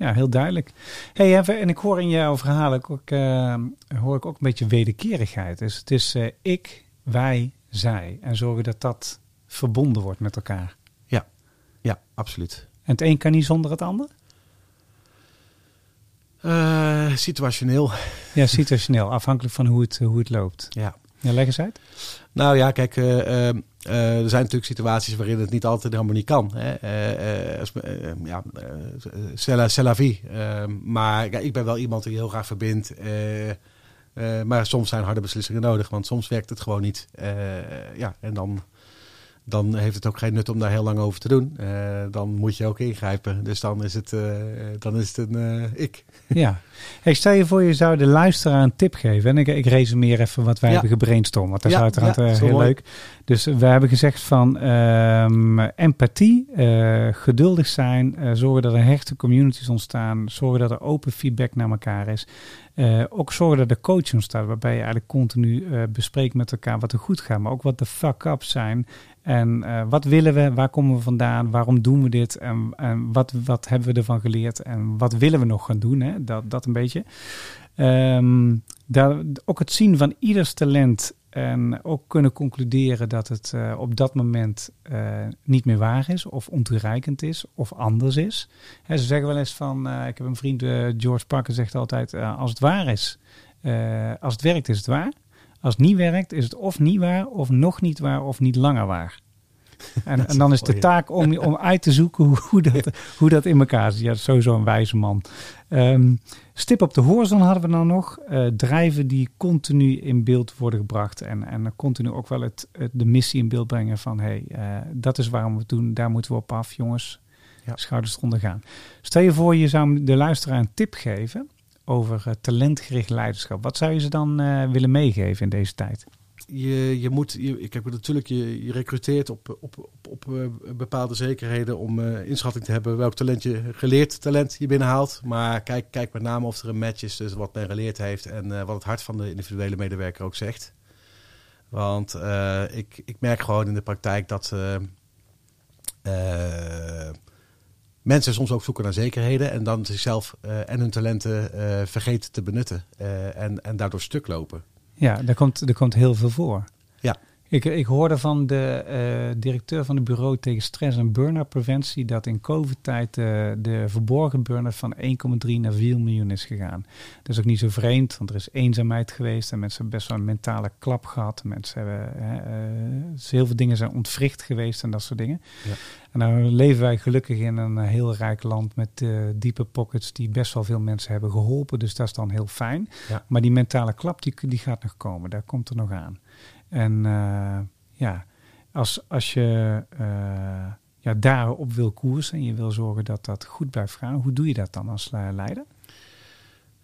ja, heel duidelijk. Hey, en ik hoor in jouw verhaal ook, uh, hoor ik ook een beetje wederkerigheid. Dus het is uh, ik, wij, zij. En zorgen dat dat verbonden wordt met elkaar.
Ja, ja, absoluut.
En het een kan niet zonder het ander?
Uh, situationeel.
Ja, situationeel. Afhankelijk van hoe het, hoe het loopt.
Ja.
Ja, leg eens uit.
Nou ja, kijk, uh, uh, er zijn natuurlijk situaties waarin het niet altijd helemaal niet kan. Hè. Uh, ja, c'est la vie. Ehm, maar ja, ik ben wel iemand die heel graag verbindt. maar soms zijn harde beslissingen nodig, want soms werkt het gewoon niet. ja, en dan dan heeft het ook geen nut om daar heel lang over te doen. Uh, dan moet je ook ingrijpen. Dus dan is het, uh, dan is het een uh, ik.
Ja. Hey, stel je voor, je zou de luisteraar een tip geven. En ik, ik resumeer even wat wij ja. hebben gebrainstormd. Want dat ja, is uiteraard ja, heel mooi. leuk. Dus we hebben gezegd van um, empathie, geduldig zijn, zorgen dat er hechte communities ontstaan, zorgen dat er open feedback naar elkaar is. Uh, ook zorgen dat de coach ontstaat, waarbij je eigenlijk continu uh, bespreekt met elkaar wat er goed gaat, maar ook wat de fuck-ups zijn. En uh, wat willen we, waar komen we vandaan, waarom doen we dit en, wat, wat hebben we ervan geleerd en wat willen we nog gaan doen, hè? Dat, dat een beetje. Um, daar, ook het zien van ieders talent en ook kunnen concluderen dat het uh, op dat moment uh, niet meer waar is, of ontoereikend is, of anders is. Ze zeggen wel eens van, ik heb een vriend, George Parker, zegt altijd: als het waar is, als het werkt, is het waar. Als het niet werkt, is het of niet waar, of nog niet waar, of niet langer waar. En, en, dan is de taak om, om uit te zoeken hoe, hoe, dat, hoe dat in elkaar zit. Ja, sowieso een wijze man. Um, stip op de horizon hadden we dan nog. Uh, drijven die continu in beeld worden gebracht. En, en continu ook wel het, het, de missie in beeld brengen van... hé, hey, uh, dat is waarom we het doen. Daar moeten we op af, jongens. Ja. Schouders eronder gaan. Stel je voor, je zou de luisteraar een tip geven... over uh, talentgericht leiderschap. Wat zou je ze dan willen meegeven in deze tijd?
je, je moet, je, ik heb natuurlijk, je, je recruteert op, op, op, op uh, bepaalde zekerheden om inschatting te hebben welk talent je geleerd talent je binnenhaalt. Maar kijk, kijk met name of er een match is tussen wat men geleerd heeft en wat het hart van de individuele medewerker ook zegt. Want ik, ik merk gewoon in de praktijk dat mensen soms ook zoeken naar zekerheden en dan zichzelf en hun talenten vergeten te benutten en, en daardoor stuk lopen.
Ja, daar komt, er komt heel veel voor.
Ja.
Ik, ik hoorde van de uh, directeur van het bureau tegen stress en burn-out preventie dat in COVID-tijd uh, de verborgen burn-out van 1,3 naar 4 miljoen is gegaan. Dat is ook niet zo vreemd, want er is eenzaamheid geweest en mensen hebben best wel een mentale klap gehad. Mensen hebben uh, heel veel dingen zijn ontwricht geweest en dat soort dingen. Ja. En dan leven wij gelukkig in een heel rijk land met diepe pockets die best wel veel mensen hebben geholpen. Dus dat is dan heel fijn.
Ja.
Maar die mentale klap die, die gaat nog komen, daar komt er nog aan. En uh, ja, als, als je uh, ja, daarop wil koersen en je wil zorgen dat dat goed blijft gaan, hoe doe je dat dan als leider?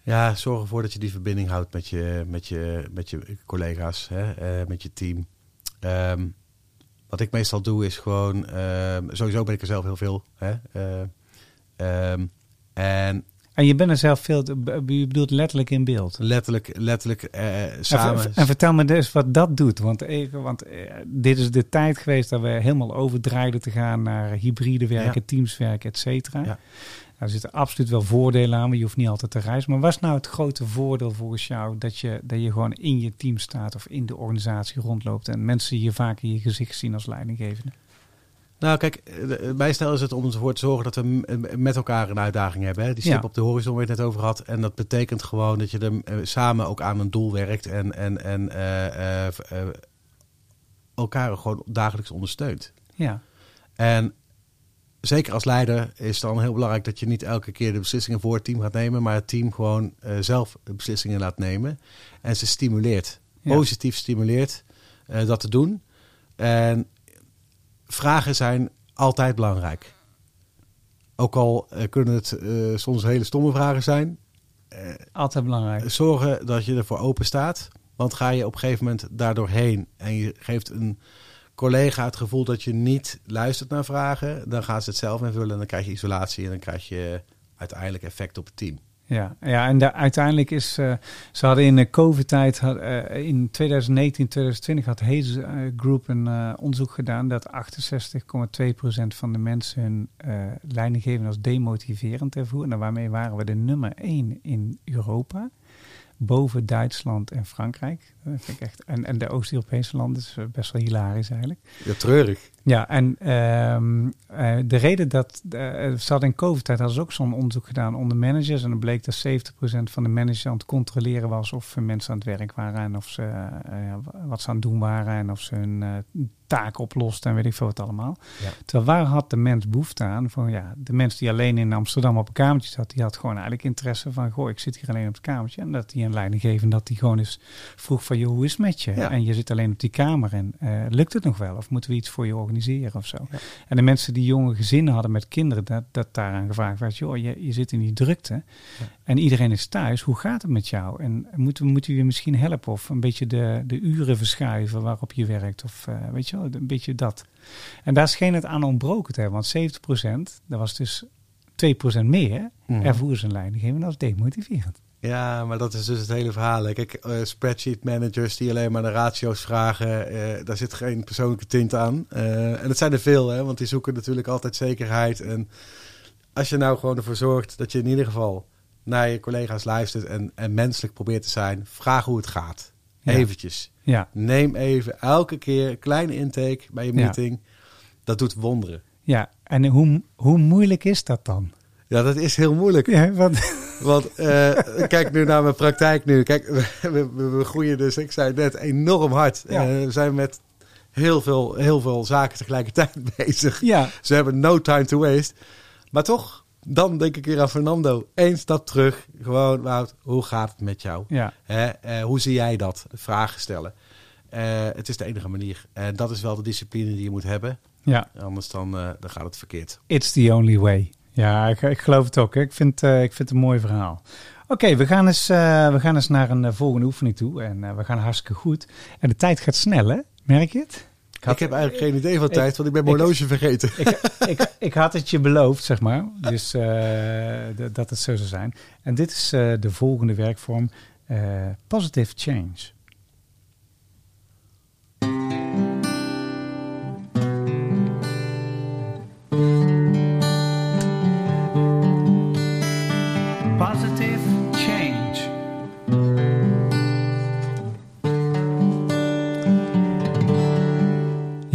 Ja, zorg ervoor dat je die verbinding houdt met je, met je, met je collega's, hè, met je team. Um, wat ik meestal doe is gewoon, ehm, sowieso ben ik er zelf heel veel. Hè? Eh, ehm, en
En je bent er zelf veel, je bedoelt letterlijk in beeld.
letterlijk, letterlijk eh,
En,
samen.
en vertel me dus wat dat doet. Want, even, want eh, dit is de tijd geweest dat we helemaal overdraaiden te gaan naar hybride werken, teams werken, et cetera.
Ja.
Nou, er zitten absoluut wel voordelen aan, maar je hoeft niet altijd te reizen. Maar wat is nou het grote voordeel volgens jou dat je, dat je gewoon in je team staat of in de organisatie rondloopt en mensen je vaak in je gezicht zien als leidinggevende?
Nou, kijk, eh, mijn stijl is het om ervoor te zorgen dat we m- met elkaar een uitdaging hebben. Hè? Die stip
Ja.
op de horizon waar je het net over had. En dat betekent gewoon dat je er eh, samen ook aan een doel werkt en, en, en eh, eh, eh, elkaar gewoon dagelijks ondersteunt.
Ja,
En zeker als leider is het dan heel belangrijk dat je niet elke keer de beslissingen voor het team gaat nemen, maar het team gewoon eh, zelf de beslissingen laat nemen. En ze stimuleert,
Ja.
positief stimuleert eh, dat te doen. En vragen zijn altijd belangrijk. Ook al eh, kunnen het eh, soms hele stomme vragen zijn,
altijd belangrijk.
zorgen dat je ervoor open staat. Want ga je op een gegeven moment daardoor heen en je geeft een collega het gevoel dat je niet luistert naar vragen, dan gaan ze het zelf invullen en dan krijg je isolatie en dan krijg je uiteindelijk effect op het team.
Ja, ja en uiteindelijk is, eh, ze hadden in de COVID-tijd, had, eh, in 2019, 2020 had Hayes eh, Group een onderzoek gedaan dat 68,2% van de mensen hun eh leidinggeven als demotiverend ervoer. En waarmee waren we de nummer 1 in Europa. Boven Duitsland en Frankrijk. Dat vind ik echt, en, en de Oost-Europese landen is eh, best wel hilarisch eigenlijk.
Ja, treurig.
Ja, en ehm, eh, de reden dat eh, ze hadden in COVID-tijd hadden ze ook zo'n onderzoek gedaan onder managers. En dan bleek dat 70% van de managers aan het controleren was of mensen aan het werk waren en of ze eh, wat ze aan het doen waren en of ze hun eh, taak oplosten en weet ik veel wat allemaal.
Ja.
Terwijl waar had de mens behoefte aan? Van ja, de mens die alleen in Amsterdam op een kamertje zat, die had gewoon eigenlijk interesse van, goh, ik zit hier alleen op het kamertje. En dat die een leiding geven, dat die gewoon eens vroeg van, joh, hoe is het met je?
Ja.
En je zit alleen op die kamer en eh, lukt het nog wel? Of moeten we iets voor je organiseren of zo?
Ja.
En de mensen die jonge gezinnen hadden met kinderen, dat, dat daaraan gevraagd werd, joh, je, je zit in die drukte en iedereen is thuis, hoe gaat het met jou? En moeten, moeten we je misschien helpen of een beetje de, de uren verschuiven waarop je werkt of eh, weet je wel, een beetje dat. En daar scheen het aan ontbroken te hebben, want 70%, dat was dus 2% meer,
Mhm.
ervoer zijn leidinggevende als demotiverend.
Ja, maar dat is dus het hele verhaal. Kijk, eh, spreadsheet managers die alleen maar naar ratio's vragen, eh, daar zit geen persoonlijke tint aan. En dat zijn er veel, hè, want die zoeken natuurlijk altijd zekerheid. En als je nou gewoon ervoor zorgt dat je in ieder geval naar je collega's luistert en, en menselijk probeert te zijn, vraag hoe het gaat.
Ja.
Eventjes.
Ja,
Neem even elke keer een kleine intake bij je
Ja.
meeting. Dat doet wonderen.
ja. en hoe, hoe moeilijk is dat dan?
Ja, dat is heel moeilijk.
Ja, want,
Want eh, kijk nu naar mijn praktijk nu. Kijk, we, groeien dus, ik zei net, enorm hard.
Ja.
Eh, we zijn met heel veel, heel veel zaken tegelijkertijd bezig.
ja,
Ze hebben no time to waste. Maar toch, dan denk ik weer aan Fernando. Eén stap terug. Gewoon, Wout, hoe gaat het met jou?
ja,
Hè? eh, hoe zie jij dat? Vragen stellen. Eh, het is de enige manier. En dat is wel de discipline die je moet hebben.
ja.
Anders dan, eh, dan gaat het verkeerd.
It's the only way. Ja, ik, ik geloof het ook. hè. Ik vind, ik vind het een mooi verhaal. Oké, we, gaan eens, we gaan eens naar een volgende oefening toe. En we gaan hartstikke goed. En de tijd gaat snel, hè? Merk je het?
Ik, heb eigenlijk geen idee van
ik-
tijd, want ik ben mijn horloge vergeten.
ik, ik, ik had het je beloofd, zeg maar. Dus eh, dat het zo zou zijn. En dit is eh, de volgende werkvorm. eh, positive change.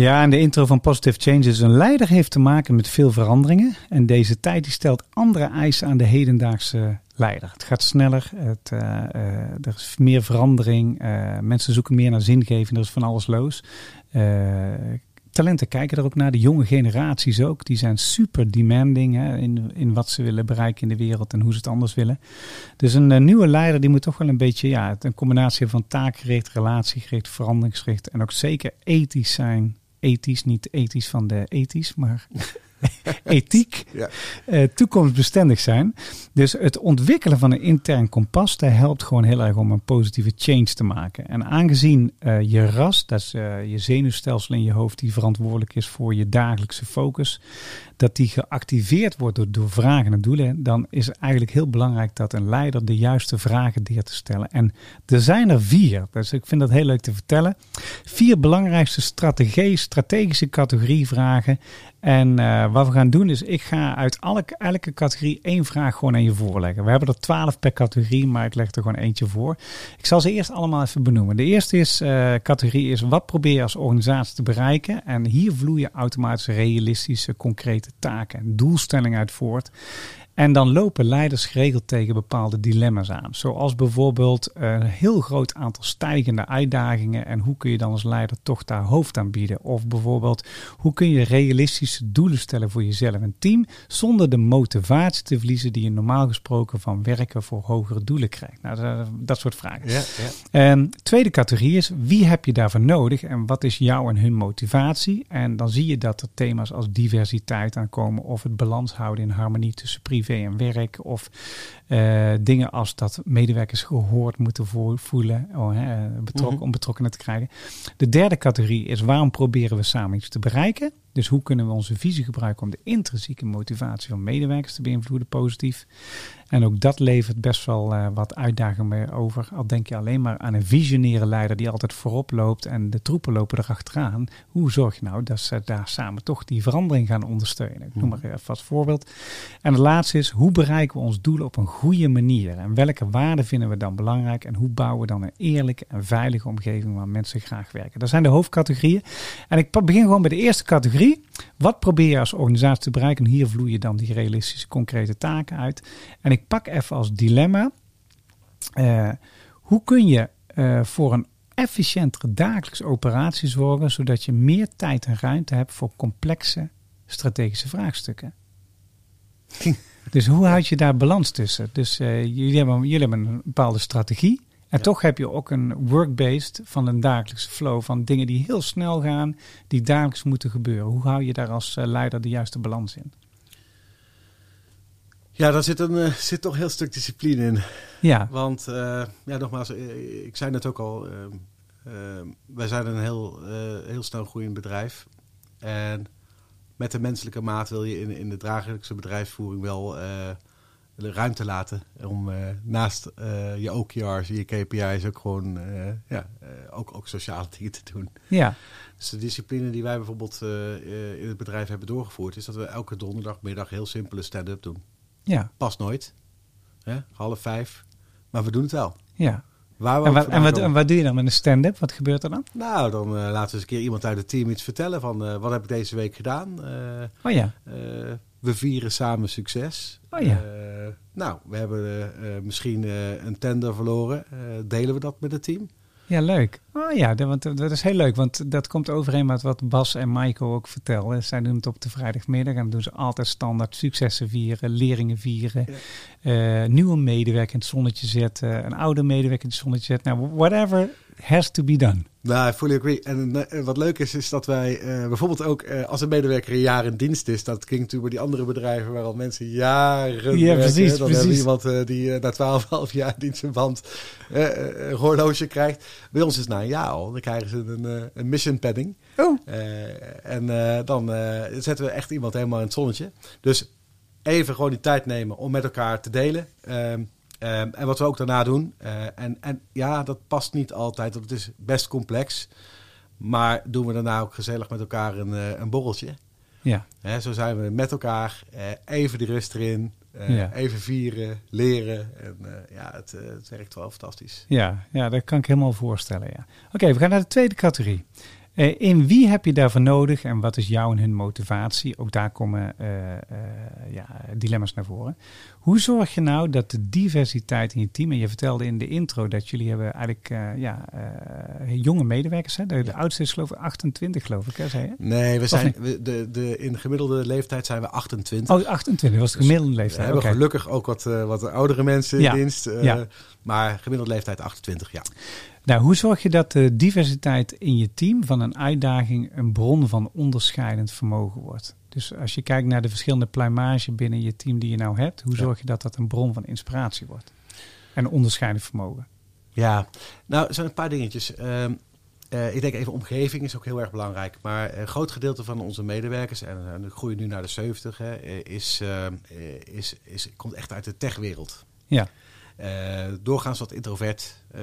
Ja, en de intro van Positive Change is een leider heeft te maken met veel veranderingen. En deze tijd die stelt andere eisen aan de hedendaagse leider. Het gaat sneller, het, eh, eh, er is meer verandering, eh, mensen zoeken meer naar zingeving, er is van alles los. Talenten kijken er ook naar, de jonge generaties ook. Die zijn super demanding hè, in, in wat ze willen bereiken in de wereld en hoe ze het anders willen. Dus een nieuwe leider die moet toch wel een beetje ja, een combinatie van taakgericht, relatiegericht, veranderingsgericht en ook zeker ethisch zijn. Ethisch, niet ethisch van de ethisch, maar ethiek,
Ja.
eh, toekomstbestendig zijn. Dus het ontwikkelen van een intern kompas, dat helpt gewoon heel erg om een positieve change te maken. En aangezien eh, je ras, dat is eh, je zenuwstelsel in je hoofd, die verantwoordelijk is voor je dagelijkse focus, dat die geactiveerd wordt door, door vragen en doelen, dan is het eigenlijk heel belangrijk dat een leider de juiste vragen deert te stellen. En er zijn er vier, dus ik vind dat heel leuk te vertellen. Vier belangrijkste strategie, strategische categorie vragen. En eh, wat we gaan doen is, ik ga uit elke, elke categorie één vraag gewoon aan je voorleggen. We hebben er twaalf per categorie, maar ik leg er gewoon eentje voor. Ik zal ze eerst allemaal even benoemen. De eerste is, eh, categorie is, wat probeer je als organisatie te bereiken? En hier vloeien automatisch realistische, concrete taken en doelstellingen uit voort. En dan lopen leiders geregeld tegen bepaalde dilemma's aan. Zoals bijvoorbeeld een heel groot aantal stijgende uitdagingen. En hoe kun je dan als leider toch daar hoofd aan bieden? Of bijvoorbeeld, hoe kun je realistische doelen stellen voor jezelf en team. Zonder de motivatie te verliezen die je normaal gesproken van werken voor hogere doelen krijgt. Nou, dat, soort vragen.
Ja, ja.
En tweede categorie is, wie heb je daarvoor nodig en wat is jouw en hun motivatie? En dan zie je dat er thema's als diversiteit aankomen of het balans houden in harmonie tussen privé en werk. Of eh, dingen als dat medewerkers gehoord moeten vo- voelen oh, hè, betrokken,
Mhm.
om betrokkenen te krijgen. De derde categorie is, waarom proberen we samen iets te bereiken? Dus hoe kunnen we onze visie gebruiken om de intrinsieke motivatie van medewerkers te beïnvloeden positief? En ook dat levert best wel eh, wat uitdagingen mee over. Al denk je alleen maar aan een visionaire leider die altijd voorop loopt en de troepen lopen erachteraan. Hoe zorg je nou dat ze daar samen toch die verandering gaan ondersteunen? Ik noem maar even als voorbeeld. En de laatste is, hoe bereiken we ons doel op een goede manier? En welke waarden vinden we dan belangrijk? En hoe bouwen we dan een eerlijke en veilige omgeving waar mensen graag werken? Dat zijn de hoofdcategorieën. En ik begin gewoon bij de eerste categorie. Wat probeer je als organisatie te bereiken? En hier vloeien dan die realistische, concrete taken uit. En ik pak even als dilemma. eh, hoe kun je eh, voor een efficiëntere dagelijkse operatie zorgen, zodat je meer tijd en ruimte hebt voor complexe strategische vraagstukken? dus hoe houd je daar balans tussen? Dus eh, jullie, hebben, jullie hebben een bepaalde strategie. En
Ja.
toch heb je ook een work-based van een dagelijkse flow van dingen die heel snel gaan, die dagelijks moeten gebeuren. Hoe hou je daar als eh, leider de juiste balans in?
Ja, daar zit, een, eh, zit toch heel stuk discipline in.
Ja,
Want, eh, ja, nogmaals, ik zei net ook al, eh, wij zijn een heel, heel snel groeiend bedrijf. En met de menselijke maat wil je in, in de dagelijkse bedrijfsvoering wel ruimte laten om eh, naast eh, je OKR's en je KPI's ook gewoon eh, ja, ook, ook sociale dingen te doen.
ja,
Dus de discipline die wij bijvoorbeeld in het bedrijf hebben doorgevoerd, is dat we elke donderdagmiddag heel simpele stand-up doen.
ja,
Past nooit, hè? half vijf, maar we doen het wel.
ja.
Waar we
En wat, en, wat,
komen.
en wat doe je dan met een stand-up? Wat gebeurt er dan?
Nou, dan laten we eens een keer iemand uit het team iets vertellen van wat heb ik deze week gedaan.
Oh ja,
we vieren samen succes.
Oh ja.
Eh, nou, we hebben eh, eh, misschien een tender verloren. Delen we dat met het team?
ja, leuk. Oh ja, dat, want dat is heel leuk, want dat komt overeen met wat Bas en Michael ook vertellen. Zij doen het op de vrijdagmiddag en doen ze altijd standaard successen vieren, leringen vieren, nieuwe medewerker in het zonnetje zetten, een oude medewerker in het zonnetje zetten. Nou, whatever has to be done.
Nou, I fully agree. En eh, wat leuk is, is dat wij eh, bijvoorbeeld ook eh, als een medewerker een jaar in dienst is. Dat klinkt natuurlijk bij die andere bedrijven waar al mensen jaren
Ja,
werken.
precies,
Dan
precies.
hebben we iemand die na 12,5 jaar dienstverband een horloge krijgt. Bij ons is het na een jaar al. Dan krijgen ze een, een mission padding.
Oh,
Eh, en eh, dan zetten we echt iemand helemaal in het zonnetje. Dus even gewoon die tijd nemen om met elkaar te delen. Ehm, en wat we ook daarna doen. eh, en, en ja, dat past niet altijd, want het is best complex. Maar doen we daarna ook gezellig met elkaar een, eh, een borreltje.
ja.
Hè, zo zijn we met elkaar. eh, even de rust erin.
Ja.
Even vieren, leren. En ja, het, het werkt wel fantastisch.
Ja, ja, dat kan ik helemaal voorstellen. Ja. Oké, we gaan naar de tweede categorie. Eh, in wie heb je daarvoor nodig en wat is jouw en hun motivatie? Ook daar komen eh, eh, ja, dilemma's naar voren. Hoe zorg je nou dat de diversiteit in je team, en je vertelde in de intro dat jullie hebben eigenlijk ja, jonge medewerkers, hè? De, de oudste is geloof ik 28 geloof ik, hè, zei je?
Nee, we
Of
zijn, we, de, de, in gemiddelde leeftijd zijn we 28.
Oh, 28 was de gemiddelde
We
leeftijd.
hebben
Oké.
gelukkig ook wat, wat oudere mensen in
Ja,
dienst.
ja.
Maar gemiddelde leeftijd 28, ja.
Nou, hoe zorg je dat de diversiteit in je team van een uitdaging een bron van onderscheidend vermogen wordt? Dus als je kijkt naar de verschillende pluimage binnen je team die je nou hebt, hoe zorg je dat dat een bron van inspiratie wordt? En onderscheidend vermogen.
Ja, nou, er zijn een paar dingetjes. Ehm, eh, ik denk even omgeving is ook heel erg belangrijk. Maar een groot gedeelte van onze medewerkers, en we groeien nu naar de 70, hè, is, uh, is, is, komt echt uit de techwereld.
Ja.
Uh, doorgaans wat introvert. Uh,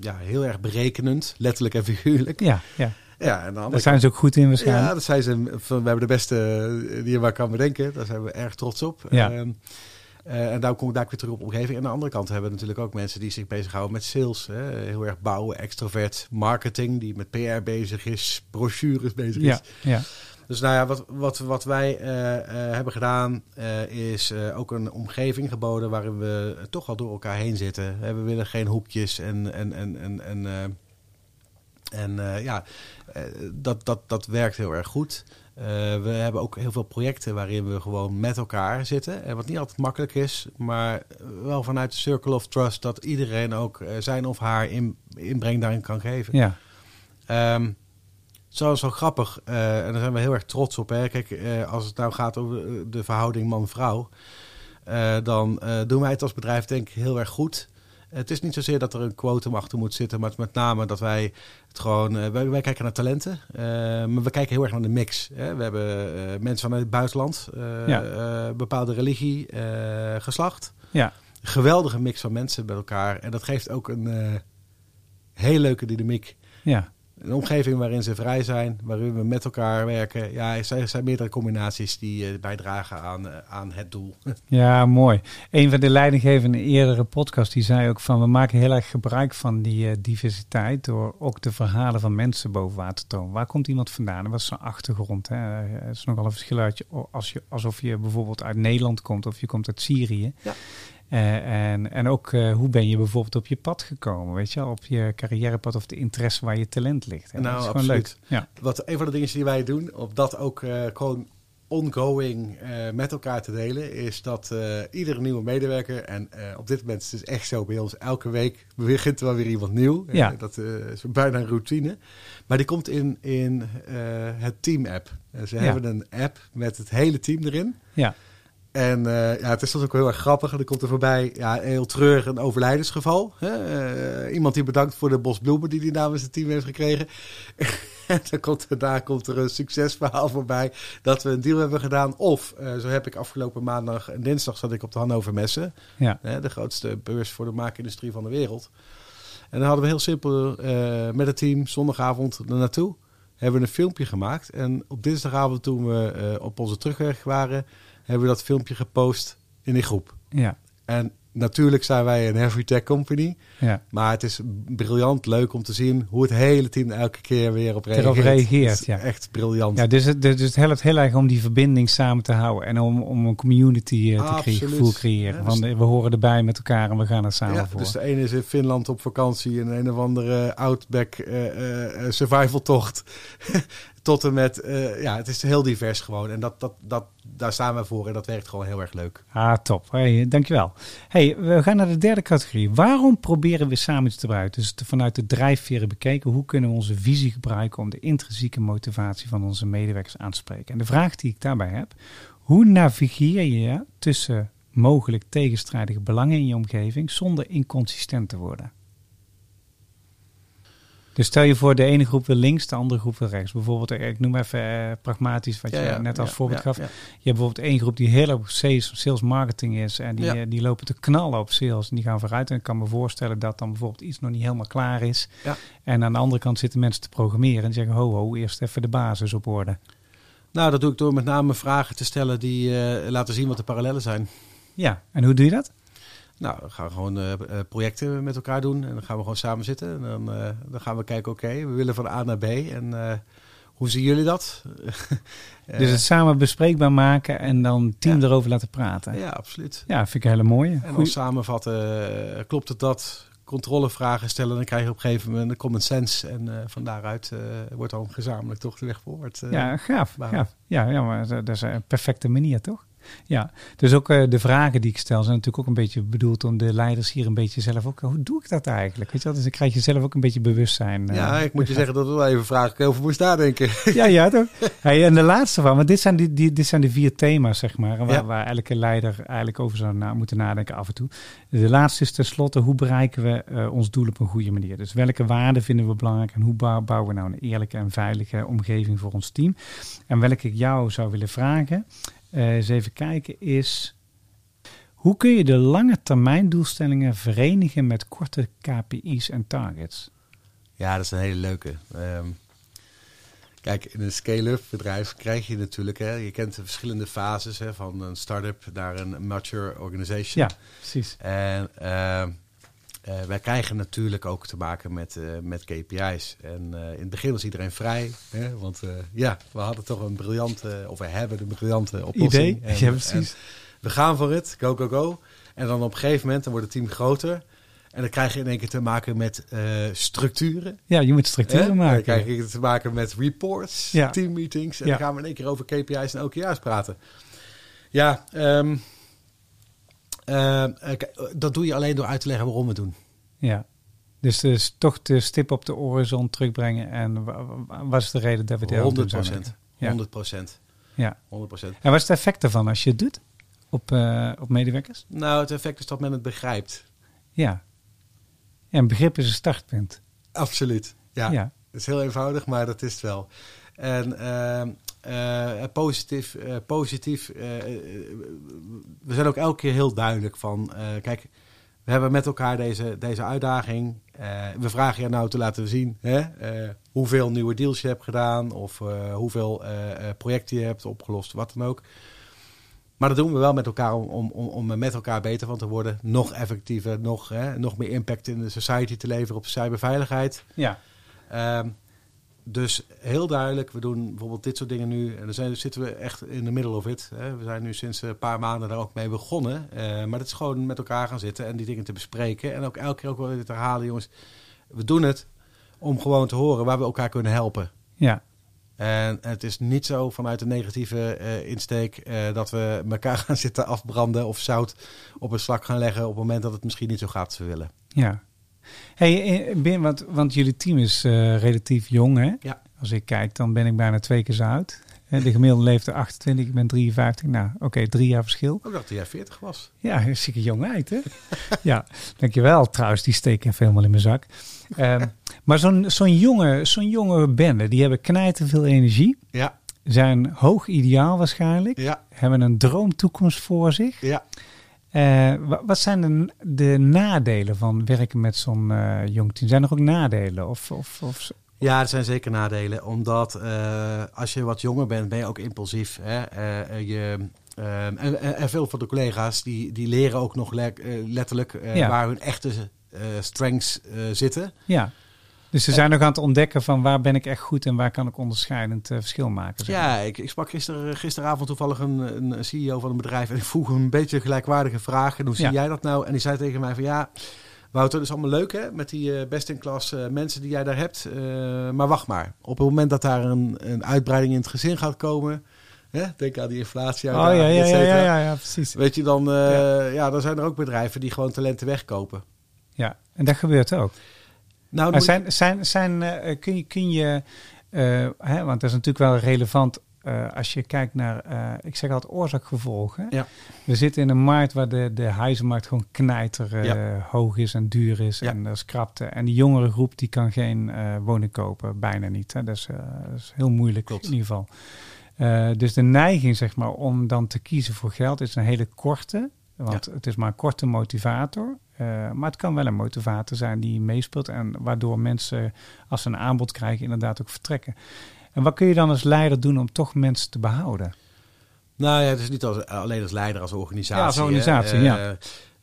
ja, heel erg berekenend, letterlijk en figuurlijk.
Ja, ja.
Ja, en dan
Daar zijn ze ook goed in waarschijnlijk.
Ja, dat zijn ze. We hebben de beste die je maar kan bedenken. Daar zijn we erg trots op.
Ja.
Uh, uh, en daar kom ik daar weer terug op omgeving. En aan de andere kant hebben we natuurlijk ook mensen die zich bezighouden met sales. Hè? Heel erg bouwen, extrovert, marketing, die met PR bezig is, brochures bezig is.
Ja, ja.
Dus nou ja, wat, wat, wat wij uh, uh, hebben gedaan is ook een omgeving geboden waarin we toch wel door elkaar heen zitten. We willen geen hoekjes en, en, en, en, en, en ja, dat, dat, dat werkt heel erg goed. We hebben ook heel veel projecten waarin we gewoon met elkaar zitten. En wat niet altijd makkelijk is, maar wel vanuit de Circle of Trust dat iedereen ook zijn of haar in, inbreng daarin kan geven.
Ja.
Um, zo is wel grappig. Uh, en daar zijn we heel erg trots op. Hè. Kijk, als het nou gaat over de verhouding man-vrouw, dan doen wij het als bedrijf denk ik heel erg goed. Het is niet zozeer dat er een quotum achter moet zitten, maar met name dat wij het gewoon. Uh, wij, wij, kijken naar talenten, uh, maar we kijken heel erg naar de mix. Hè. We hebben uh, mensen vanuit het buitenland, ja. bepaalde religie, geslacht.
Ja.
Geweldige mix van mensen bij elkaar. En dat geeft ook een hele leuke dynamiek.
Ja.
Een omgeving waarin ze vrij zijn, waarin we met elkaar werken. Ja, er zijn meerdere combinaties die uh, bijdragen aan, uh, aan het doel.
Ja, mooi. Een van de leidinggevenden in een eerdere podcast die zei ook van we maken heel erg gebruik van die uh, diversiteit door ook de verhalen van mensen boven water te tonen. Waar komt iemand vandaan en wat is zijn achtergrond? Hè? Het is nogal een verschil uit je, als je, alsof je bijvoorbeeld uit Nederland komt of je komt uit Syrië.
Ja.
Uh, en, en ook uh, hoe ben je bijvoorbeeld op je pad gekomen, weet je, op je carrièrepad of de interesse waar je talent ligt.
Nou,
dat is
absoluut.
gewoon leuk. Ja.
Wat een van de dingen die wij doen, op dat ook uh, gewoon ongoing met elkaar te delen, is dat iedere nieuwe medewerker, en op dit moment is het echt zo bij ons, elke week begint er wel weer iemand nieuw.
Ja.
dat is bijna een routine. Maar die komt in, in het team-app. ze
Ja.
hebben een app met het hele team erin.
Ja.
En uh, ja, het is soms ook heel erg grappig. En er komt er voorbij, ja, heel treurig een overlijdensgeval. Hè? Uh, iemand die bedankt voor de bos bloemen die hij namens het team heeft gekregen. en dan komt er, daar komt er een succesverhaal voorbij dat we een deal hebben gedaan. Of, uh, zo heb ik afgelopen maandag en dinsdag zat ik op de Hannover Messen.
Ja.
Hè, de grootste beurs voor de maakindustrie van de wereld. En dan hadden we heel simpel met het team zondagavond er naartoe. Hebben we een filmpje gemaakt. En op dinsdagavond toen we op onze terugweg waren hebben we dat filmpje gepost in die groep.
Ja.
En natuurlijk zijn wij een heavy tech company.
Ja.
Maar het is briljant leuk om te zien hoe het hele team elke keer weer op reageert.
Erop reageert, ja.
Echt briljant.
Ja, dus het, dus het helpt heel erg om die verbinding samen te houden. En om, om een community uh, te creëren, gevoel creëren.
Ja, dus
Want we horen erbij met elkaar en we gaan er samen
ja,
voor.
Dus de ene is in Finland op vakantie en een of andere outback uh, uh, survival tocht. Tot en met, uh, ja, het is heel divers gewoon. En dat, dat, dat, daar staan we voor en dat werkt gewoon heel erg leuk.
Ah, top. Hey, dankjewel. Hey, we gaan naar de derde categorie. Waarom proberen we samen te gebruiken? Dus vanuit de drijfveren bekeken, hoe kunnen we onze visie gebruiken om de intrinsieke motivatie van onze medewerkers aan te spreken? En de vraag die ik daarbij heb, hoe navigeer je tussen mogelijk tegenstrijdige belangen in je omgeving zonder inconsistent te worden? Dus stel je voor, de ene groep wil links, de andere groep wil rechts. Bijvoorbeeld, ik noem even uh, pragmatisch wat
ja,
je
ja,
net als
ja,
voorbeeld gaf. Je hebt bijvoorbeeld één groep die heel erg sales, sales marketing is. En die, uh, die lopen te knallen op sales. En die gaan vooruit. En ik kan me voorstellen dat dan bijvoorbeeld iets nog niet helemaal klaar is.
Ja.
En aan de andere kant zitten mensen te programmeren. En zeggen, ho ho, eerst even de basis op orde.
Nou, dat doe ik door met name vragen te stellen die uh, laten zien wat de parallellen zijn.
Ja, en hoe doe je dat?
Nou, we gaan gewoon uh, projecten met elkaar doen. En dan gaan we gewoon samen zitten. En dan, uh, dan gaan we kijken, oké, okay, we willen van A naar B. En uh, hoe zien jullie dat?
dus het samen bespreekbaar maken en dan team
ja.
erover laten praten.
Ja, absoluut.
Ja, vind ik een hele mooie.
En dan samenvatten, klopt het dat? Controlevragen stellen, dan krijg je op een gegeven moment een common sense. En van daaruit wordt dan gezamenlijk toch de weg
ja, gaaf, gaaf. Ja, ja, maar dat is een perfecte manier, toch? Ja, dus ook uh, de vragen die ik stel zijn natuurlijk ook een beetje bedoeld om de leiders hier een beetje zelf ook. Hoe doe ik dat eigenlijk? Weet je wel? Dus dan krijg je zelf ook een beetje bewustzijn.
ja, ik moet je zeggen dat we wel even vragen over moest nadenken.
Ja, ja, toch? Hey, en de laatste van, want dit zijn, die, die, dit zijn de vier thema's, zeg maar, waar, waar elke leider eigenlijk over zou na, moeten nadenken af en toe. De laatste is tenslotte, hoe bereiken we uh, ons doel op een goede manier? Dus welke waarden vinden we belangrijk en hoe bouwen we nou een eerlijke en veilige omgeving voor ons team? En welke ik jou zou willen vragen, uh, eens even kijken, is hoe kun je de lange termijn doelstellingen verenigen met korte KPI's en targets?
Ja, dat is een hele leuke. Um, kijk, in een scale-up bedrijf krijg je natuurlijk, hè, je kent de verschillende fases hè, van een start-up naar een mature organization.
Ja, precies.
En uh, uh, wij krijgen natuurlijk ook te maken met, uh, met KPI's. En uh, in het begin was iedereen vrij. Hè? Want ja, we hadden toch een briljante, of we hebben een briljante oplossing.
Idee, en, ja precies.
we gaan voor het, go, go, go. En dan op een gegeven moment, dan wordt het team groter. En dan krijg je in één keer te maken met structuren.
Ja, je moet structuren maken.
Dan krijg je te maken met reports, ja. teammeetings. En ja. dan gaan we in één keer over KPI's en OKR's praten. Ja, um, uh, dat doe je alleen door uit te leggen waarom we het doen.
Ja, dus, dus toch de stip op de horizon terugbrengen. En wat is de reden dat we dit
100 procent. 100 procent.
Ja.
100 procent.
En wat is het effect ervan als je het doet op, uh, op medewerkers?
Nou, het effect is dat men het begrijpt.
Ja. een begrip is een startpunt.
Absoluut. Ja. ja. Het is heel eenvoudig, maar dat is het wel. En uh, uh, positief, uh, positief. Uh, we zijn ook elke keer heel duidelijk van, kijk, we hebben met elkaar deze, deze uitdaging. we vragen je nou te laten zien hè, hoeveel nieuwe deals je hebt gedaan of hoeveel projecten je hebt opgelost, wat dan ook. Maar dat doen we wel met elkaar om, om, om met elkaar beter van te worden. Nog effectiever, nog, hè, nog meer impact in de society te leveren op cyberveiligheid.
Ja.
Um, dus heel duidelijk, we doen bijvoorbeeld dit soort dingen nu. En dan zijn, zitten we echt in de middle of it. Hè. We zijn nu sinds een paar maanden daar ook mee begonnen. Uh, maar het is gewoon met elkaar gaan zitten en die dingen te bespreken. En ook elke keer ook wel weer te herhalen, jongens. We doen het om gewoon te horen waar we elkaar kunnen helpen.
Ja.
En het is niet zo vanuit een negatieve uh, insteek uh, dat we elkaar gaan zitten afbranden of zout op een slak gaan leggen op het moment dat het misschien niet zo gaat als we willen.
Ja, Hey, ben, want, want jullie team is uh, relatief jong, hè?
Ja.
Als ik kijk, dan ben ik bijna twee keer zo oud. De gemiddelde leeftijd 28, ik ben 53. Nou, oké, okay, drie jaar verschil.
Dacht dat jij 40 was.
Ja, ik jong uit, hè? ja, dankjewel. Trouwens, die steek even helemaal in mijn zak. Um, maar zo'n zo'n jonge, zo'n jonge bende, die hebben knijten veel energie.
Ja.
Zijn hoog ideaal waarschijnlijk.
Ja.
Hebben een droomtoekomst voor zich.
Ja.
Uh, wat zijn de, de, nadelen van werken met zo'n uh, jong team? Zijn er ook nadelen? Of, of, of...
Ja, er zijn zeker nadelen. Omdat uh, als je wat jonger bent, ben je ook impulsief. Hè? je, en, en, veel van de collega's die, die leren ook nog le letterlijk ja. waar hun echte strengths zitten.
Ja. Dus ze zijn nog aan het ontdekken van waar ben ik echt goed en waar kan ik onderscheidend uh, verschil maken.
Zeg Ja, ik, ik sprak gister, gisteravond toevallig een, een CEO van een bedrijf en ik vroeg hem een beetje gelijkwaardige vragen. Hoe zie jij dat nou? En die zei tegen mij van ja, Wouter, dat is allemaal leuk hè, met die uh, best-in-class uh, mensen die jij daar hebt. maar wacht maar, op het moment dat daar een, een uitbreiding in het gezin gaat komen... Hè? Denk aan die inflatie.
Oh ja, ja, ja, ja, ja, precies.
Weet je, dan, ja. ja, dan zijn er ook bedrijven die gewoon talenten wegkopen.
Ja, en dat gebeurt ook. Nou, maar zijn, zijn, zijn, uh, kun je, kun je uh, hè, want dat is natuurlijk wel relevant uh, als je kijkt naar, ik zeg altijd oorzaak-gevolg.
Ja.
We zitten in een markt waar de, de huizenmarkt gewoon knijter ja. hoog is en duur is ja. en dat is krapte. En die jongere groep die kan geen woning kopen, bijna niet. Hè. Dat, is, dat is heel moeilijk
Klopt.
in ieder geval. dus de neiging zeg maar, om dan te kiezen voor geld is een hele korte. Want het is maar een korte motivator. Uh, maar het kan wel een motivator zijn die meespeelt en waardoor mensen, als ze een aanbod krijgen, inderdaad ook vertrekken. En wat kun je dan als leider doen om toch mensen te behouden?
Nou ja, het is niet als, alleen als leider, als organisatie.
Ja, als organisatie, uh, ja.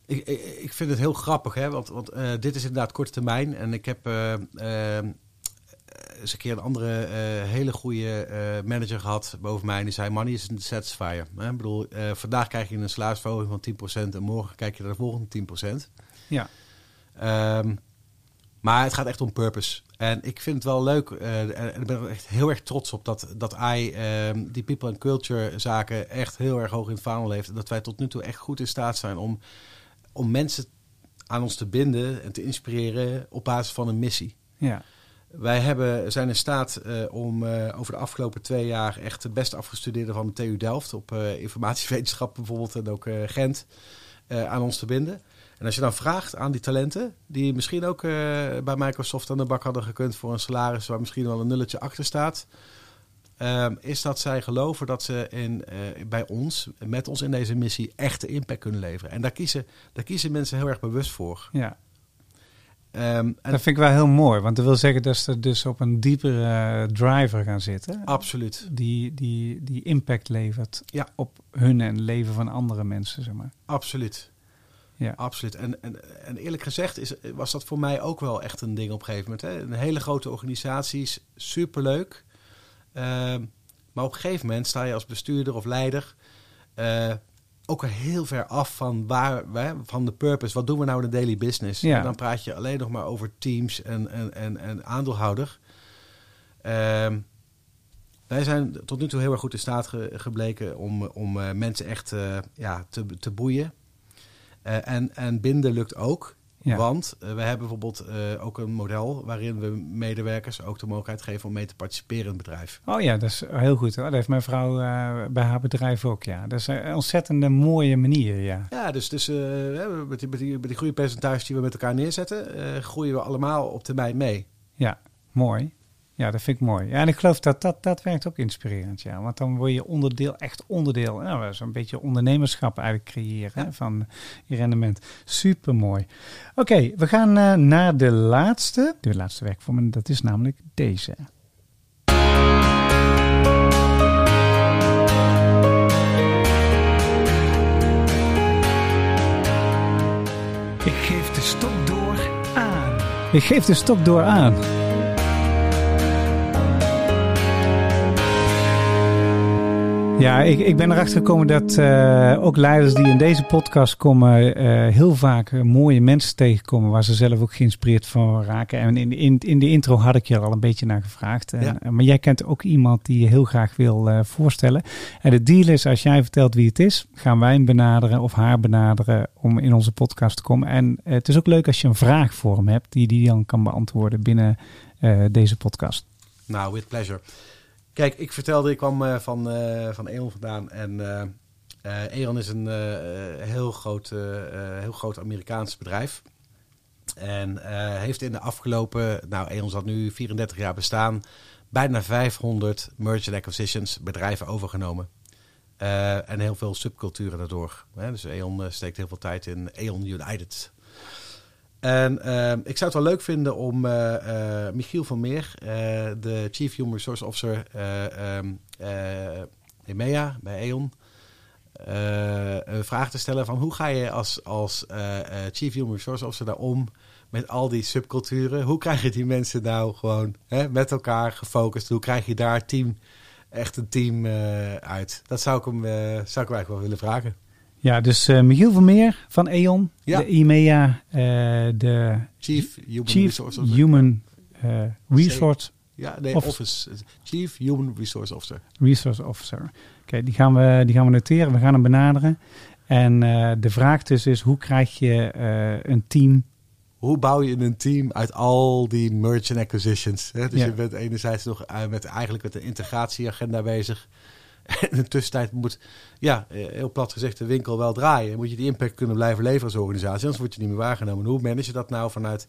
Ik, ik, ik, vind het heel grappig, hè, want, want uh, dit is inderdaad korte termijn. En ik heb eens een keer een andere uh, hele goede uh, manager gehad boven mij. En die zei, money is een satisfier. Hè? Ik bedoel, vandaag krijg je een salarisverhoging van 10% en morgen kijk je naar de volgende 10%.
Ja.
Um, maar het gaat echt om purpose. En ik vind het wel leuk, uh, en ik ben er echt heel erg trots op dat, dat I ehm, die people and culture zaken echt heel erg hoog in het vaandel heeft. En dat wij tot nu toe echt goed in staat zijn om, om mensen aan ons te binden en te inspireren op basis van een missie.
Ja.
Wij hebben, zijn in staat uh, om uh, over de afgelopen twee jaar echt de best afgestudeerden van de TU Delft op uh, informatiewetenschap bijvoorbeeld en ook Gent aan ons te binden. En als je dan vraagt aan die talenten, die misschien ook bij Microsoft aan de bak hadden gekund voor een salaris waar misschien wel een nulletje achter staat, is dat zij geloven dat ze in, bij ons, met ons in deze missie, echte impact kunnen leveren. En daar kiezen, daar kiezen mensen heel erg bewust voor.
Ja. Um, en dat vind ik wel heel mooi, want dat wil zeggen dat ze dus op een diepere uh, driver gaan zitten.
Absoluut.
Die, die, die impact levert ja. op hun en het leven van andere mensen, zeg maar.
Absoluut. Ja. Absoluut. En, en, en eerlijk gezegd is, was dat voor mij ook wel echt een ding op een gegeven moment. Hè? Een hele grote organisatie superleuk. Uh, maar op een gegeven moment sta je als bestuurder of leider... Uh, ook al heel ver af van waar van de purpose. Wat doen we nou in de daily business? Ja. En dan praat je alleen nog maar over teams en, en, en, en aandeelhouder. Uh, wij zijn tot nu toe heel erg goed in staat gebleken om, om uh, mensen echt uh, ja, te, te boeien. Uh, en, en binden lukt ook. Ja. Want uh, we hebben bijvoorbeeld uh, ook een model waarin we medewerkers ook de mogelijkheid geven om mee te participeren in het bedrijf.
Oh ja, dat is heel goed. Hoor. Dat heeft mijn vrouw uh, bij haar bedrijf ook. Ja, dat is een ontzettende mooie manier. Ja,
ja dus, dus met, die, met, die, met die groeipercentages die we met elkaar neerzetten, groeien we allemaal op termijn mee.
Ja, mooi. Ja, dat vind ik mooi. Ja, en ik geloof dat dat, dat werkt ook inspirerend. Ja. Want dan word je onderdeel, echt onderdeel. Nou, zo'n beetje ondernemerschap eigenlijk creëren ja. van je rendement. Super mooi. Oké, we gaan uh, naar de laatste. De laatste werkvorm, dat is namelijk deze. Ik geef de stok door aan. Ik geef de stok door aan. Ja, ik, ik ben erachter gekomen dat uh, ook leiders die in deze podcast komen, uh, heel vaak mooie mensen tegenkomen waar ze zelf ook geïnspireerd van raken. En in, in, in de intro had ik je er al een beetje naar gevraagd. En, ja. maar jij kent ook iemand die je heel graag wil uh, voorstellen. En de deal is, als jij vertelt wie het is, gaan wij hem benaderen of haar benaderen om in onze podcast te komen. En het is ook leuk als je een vraag voor hem hebt die die dan kan beantwoorden binnen deze podcast.
Nou, with pleasure. Kijk, ik vertelde, ik kwam uh, van, uh, van E.ON vandaan. En uh, E.ON is een heel, groot, heel groot Amerikaans bedrijf. En heeft in de afgelopen, nou E.ON zat nu 34 jaar bestaan, bijna 500 merchant acquisitions bedrijven overgenomen. en heel veel subculturen daardoor. Hè? Dus E.ON steekt heel veel tijd in E.ON United. En uh, ik zou het wel leuk vinden om uh, uh, Michiel van Meer, de Chief Human Resource Officer um, EMEA bij E.ON, een vraag te stellen van hoe ga je als, als Chief Human Resource Officer daar om met al die subculturen? Hoe krijg je die mensen nou gewoon hè, met elkaar gefocust? Hoe krijg je daar team, echt een team uit? Dat zou ik hem, zou ik eigenlijk wel willen vragen.
Ja, dus uh, Michiel Vermeer van E.ON,
ja.
de IMEA, uh, de
Chief Human
Chief
Resource
Officer. Human, uh, Resource
ja, nee, office. office. Chief Human Resource Officer.
Resource Officer. Oké, okay, die, gaan we, die gaan we noteren, we gaan hem benaderen. En de vraag dus is, hoe krijg je een team
hoe bouw je een team uit al die merchant acquisitions? Hè? Dus ja. je bent enerzijds nog met eigenlijk met de integratieagenda bezig. in de tussentijd moet, ja, eh, heel plat gezegd, de winkel wel draaien. Moet je die impact kunnen blijven leveren als organisatie, anders word je niet meer waargenomen. Hoe manage je dat nou vanuit,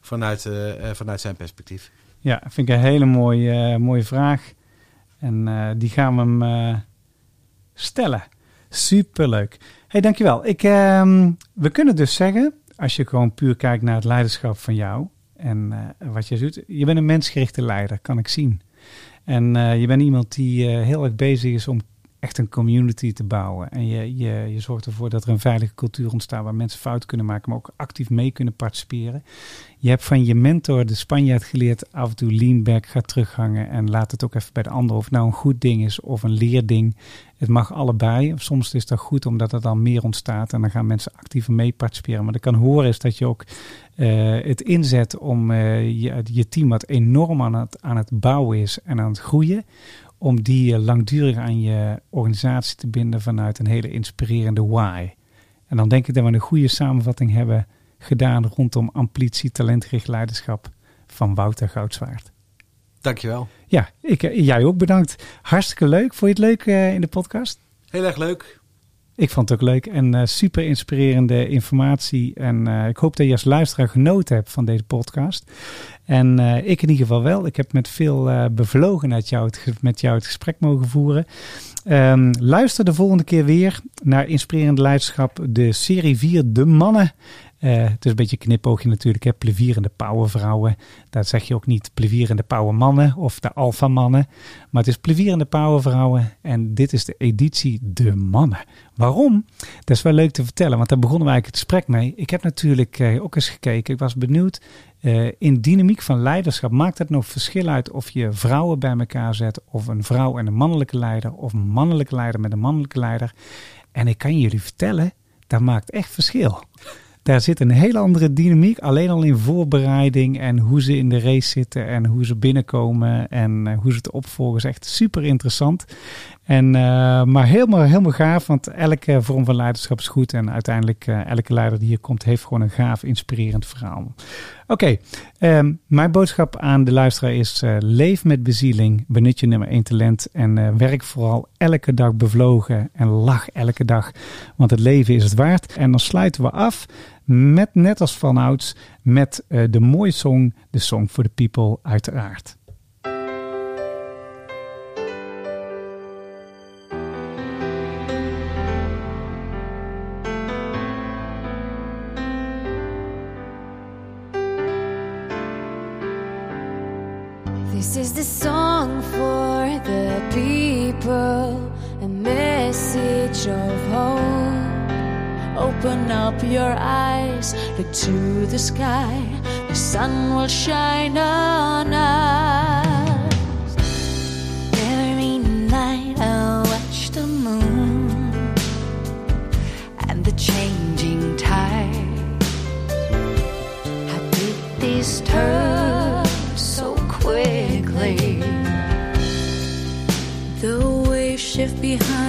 vanuit, uh, vanuit zijn perspectief?
Ja, vind ik een hele mooie, uh, mooie vraag. En die gaan we hem stellen. Superleuk. hey, dankjewel. Ik, um, we kunnen dus zeggen, als je gewoon puur kijkt naar het leiderschap van jou en wat je doet, je bent een mensgerichte leider, kan ik zien. En uh, je bent iemand die uh, heel erg bezig is om echt een community te bouwen. En je, je, je zorgt ervoor dat er een veilige cultuur ontstaat waar mensen fouten kunnen maken, maar ook actief mee kunnen participeren. Je hebt van je mentor, de Spanjaard, geleerd af en toe lean back, ga terughangen en laat het ook even bij de ander. Of nou een goed ding is of een leerding. Het mag allebei. Soms is dat goed omdat er dan meer ontstaat en dan gaan mensen actiever mee participeren. Maar ik kan horen is dat je ook uh, het inzet om uh, je, je, team wat enorm aan het, aan het bouwen is en aan het groeien, om die langdurig aan je organisatie te binden vanuit een hele inspirerende why. En dan denk ik dat we een goede samenvatting hebben gedaan rondom amplitie talentgericht leiderschap van Wouter Goudswaard.
Dankjewel.
Ja, ik, jij ook bedankt. Hartstikke leuk. Vond je het leuk uh, in de podcast?
Heel erg leuk.
Ik vond het ook leuk en uh, super inspirerende informatie. En uh, ik hoop dat je als luisteraar genoten hebt van deze podcast. En uh, ik in ieder geval wel. Ik heb met veel bevlogenheid jou het, met jou het gesprek mogen voeren. Um, luister de volgende keer weer naar Inspirerende Leiderschap, de serie 4, De Mannen. Uh, het is een beetje knipoogje natuurlijk, hè? plevierende powervrouwen. Daar zeg je ook niet plevierende powermannen of de alfamannen. Maar het is plevierende powervrouwen en dit is de editie De Mannen. Waarom? Dat is wel leuk te vertellen, want daar begonnen we eigenlijk het gesprek mee. Ik heb natuurlijk uh, ook eens gekeken, ik was benieuwd... Uh, in dynamiek van leiderschap, maakt het nog verschil uit of je vrouwen bij elkaar zet, of een vrouw en een mannelijke leider, of een mannelijke leider met een mannelijke leider? En ik kan jullie vertellen, dat maakt echt verschil. Daar zit een hele andere dynamiek. Alleen al in voorbereiding en hoe ze in de race zitten en hoe ze binnenkomen en uh, hoe ze het opvolgen. is echt super interessant. En, uh, maar helemaal, helemaal gaaf, want elke vorm van leiderschap is goed. En uiteindelijk, uh, elke leider die hier komt, heeft gewoon een gaaf, inspirerend verhaal. Oké, um, mijn boodschap aan de luisteraar is: uh, leef met bezieling, benut je nummer één talent en werk vooral elke dag bevlogen en lach elke dag, want het leven is het waard. En dan sluiten we af met, net als vanouds, met de mooie song, de Song for the People, uiteraard. Open up your eyes, look to the sky, the sun will shine on us. Every night I watch the moon and the changing tide. How did this turn? So quickly. The waves shift behind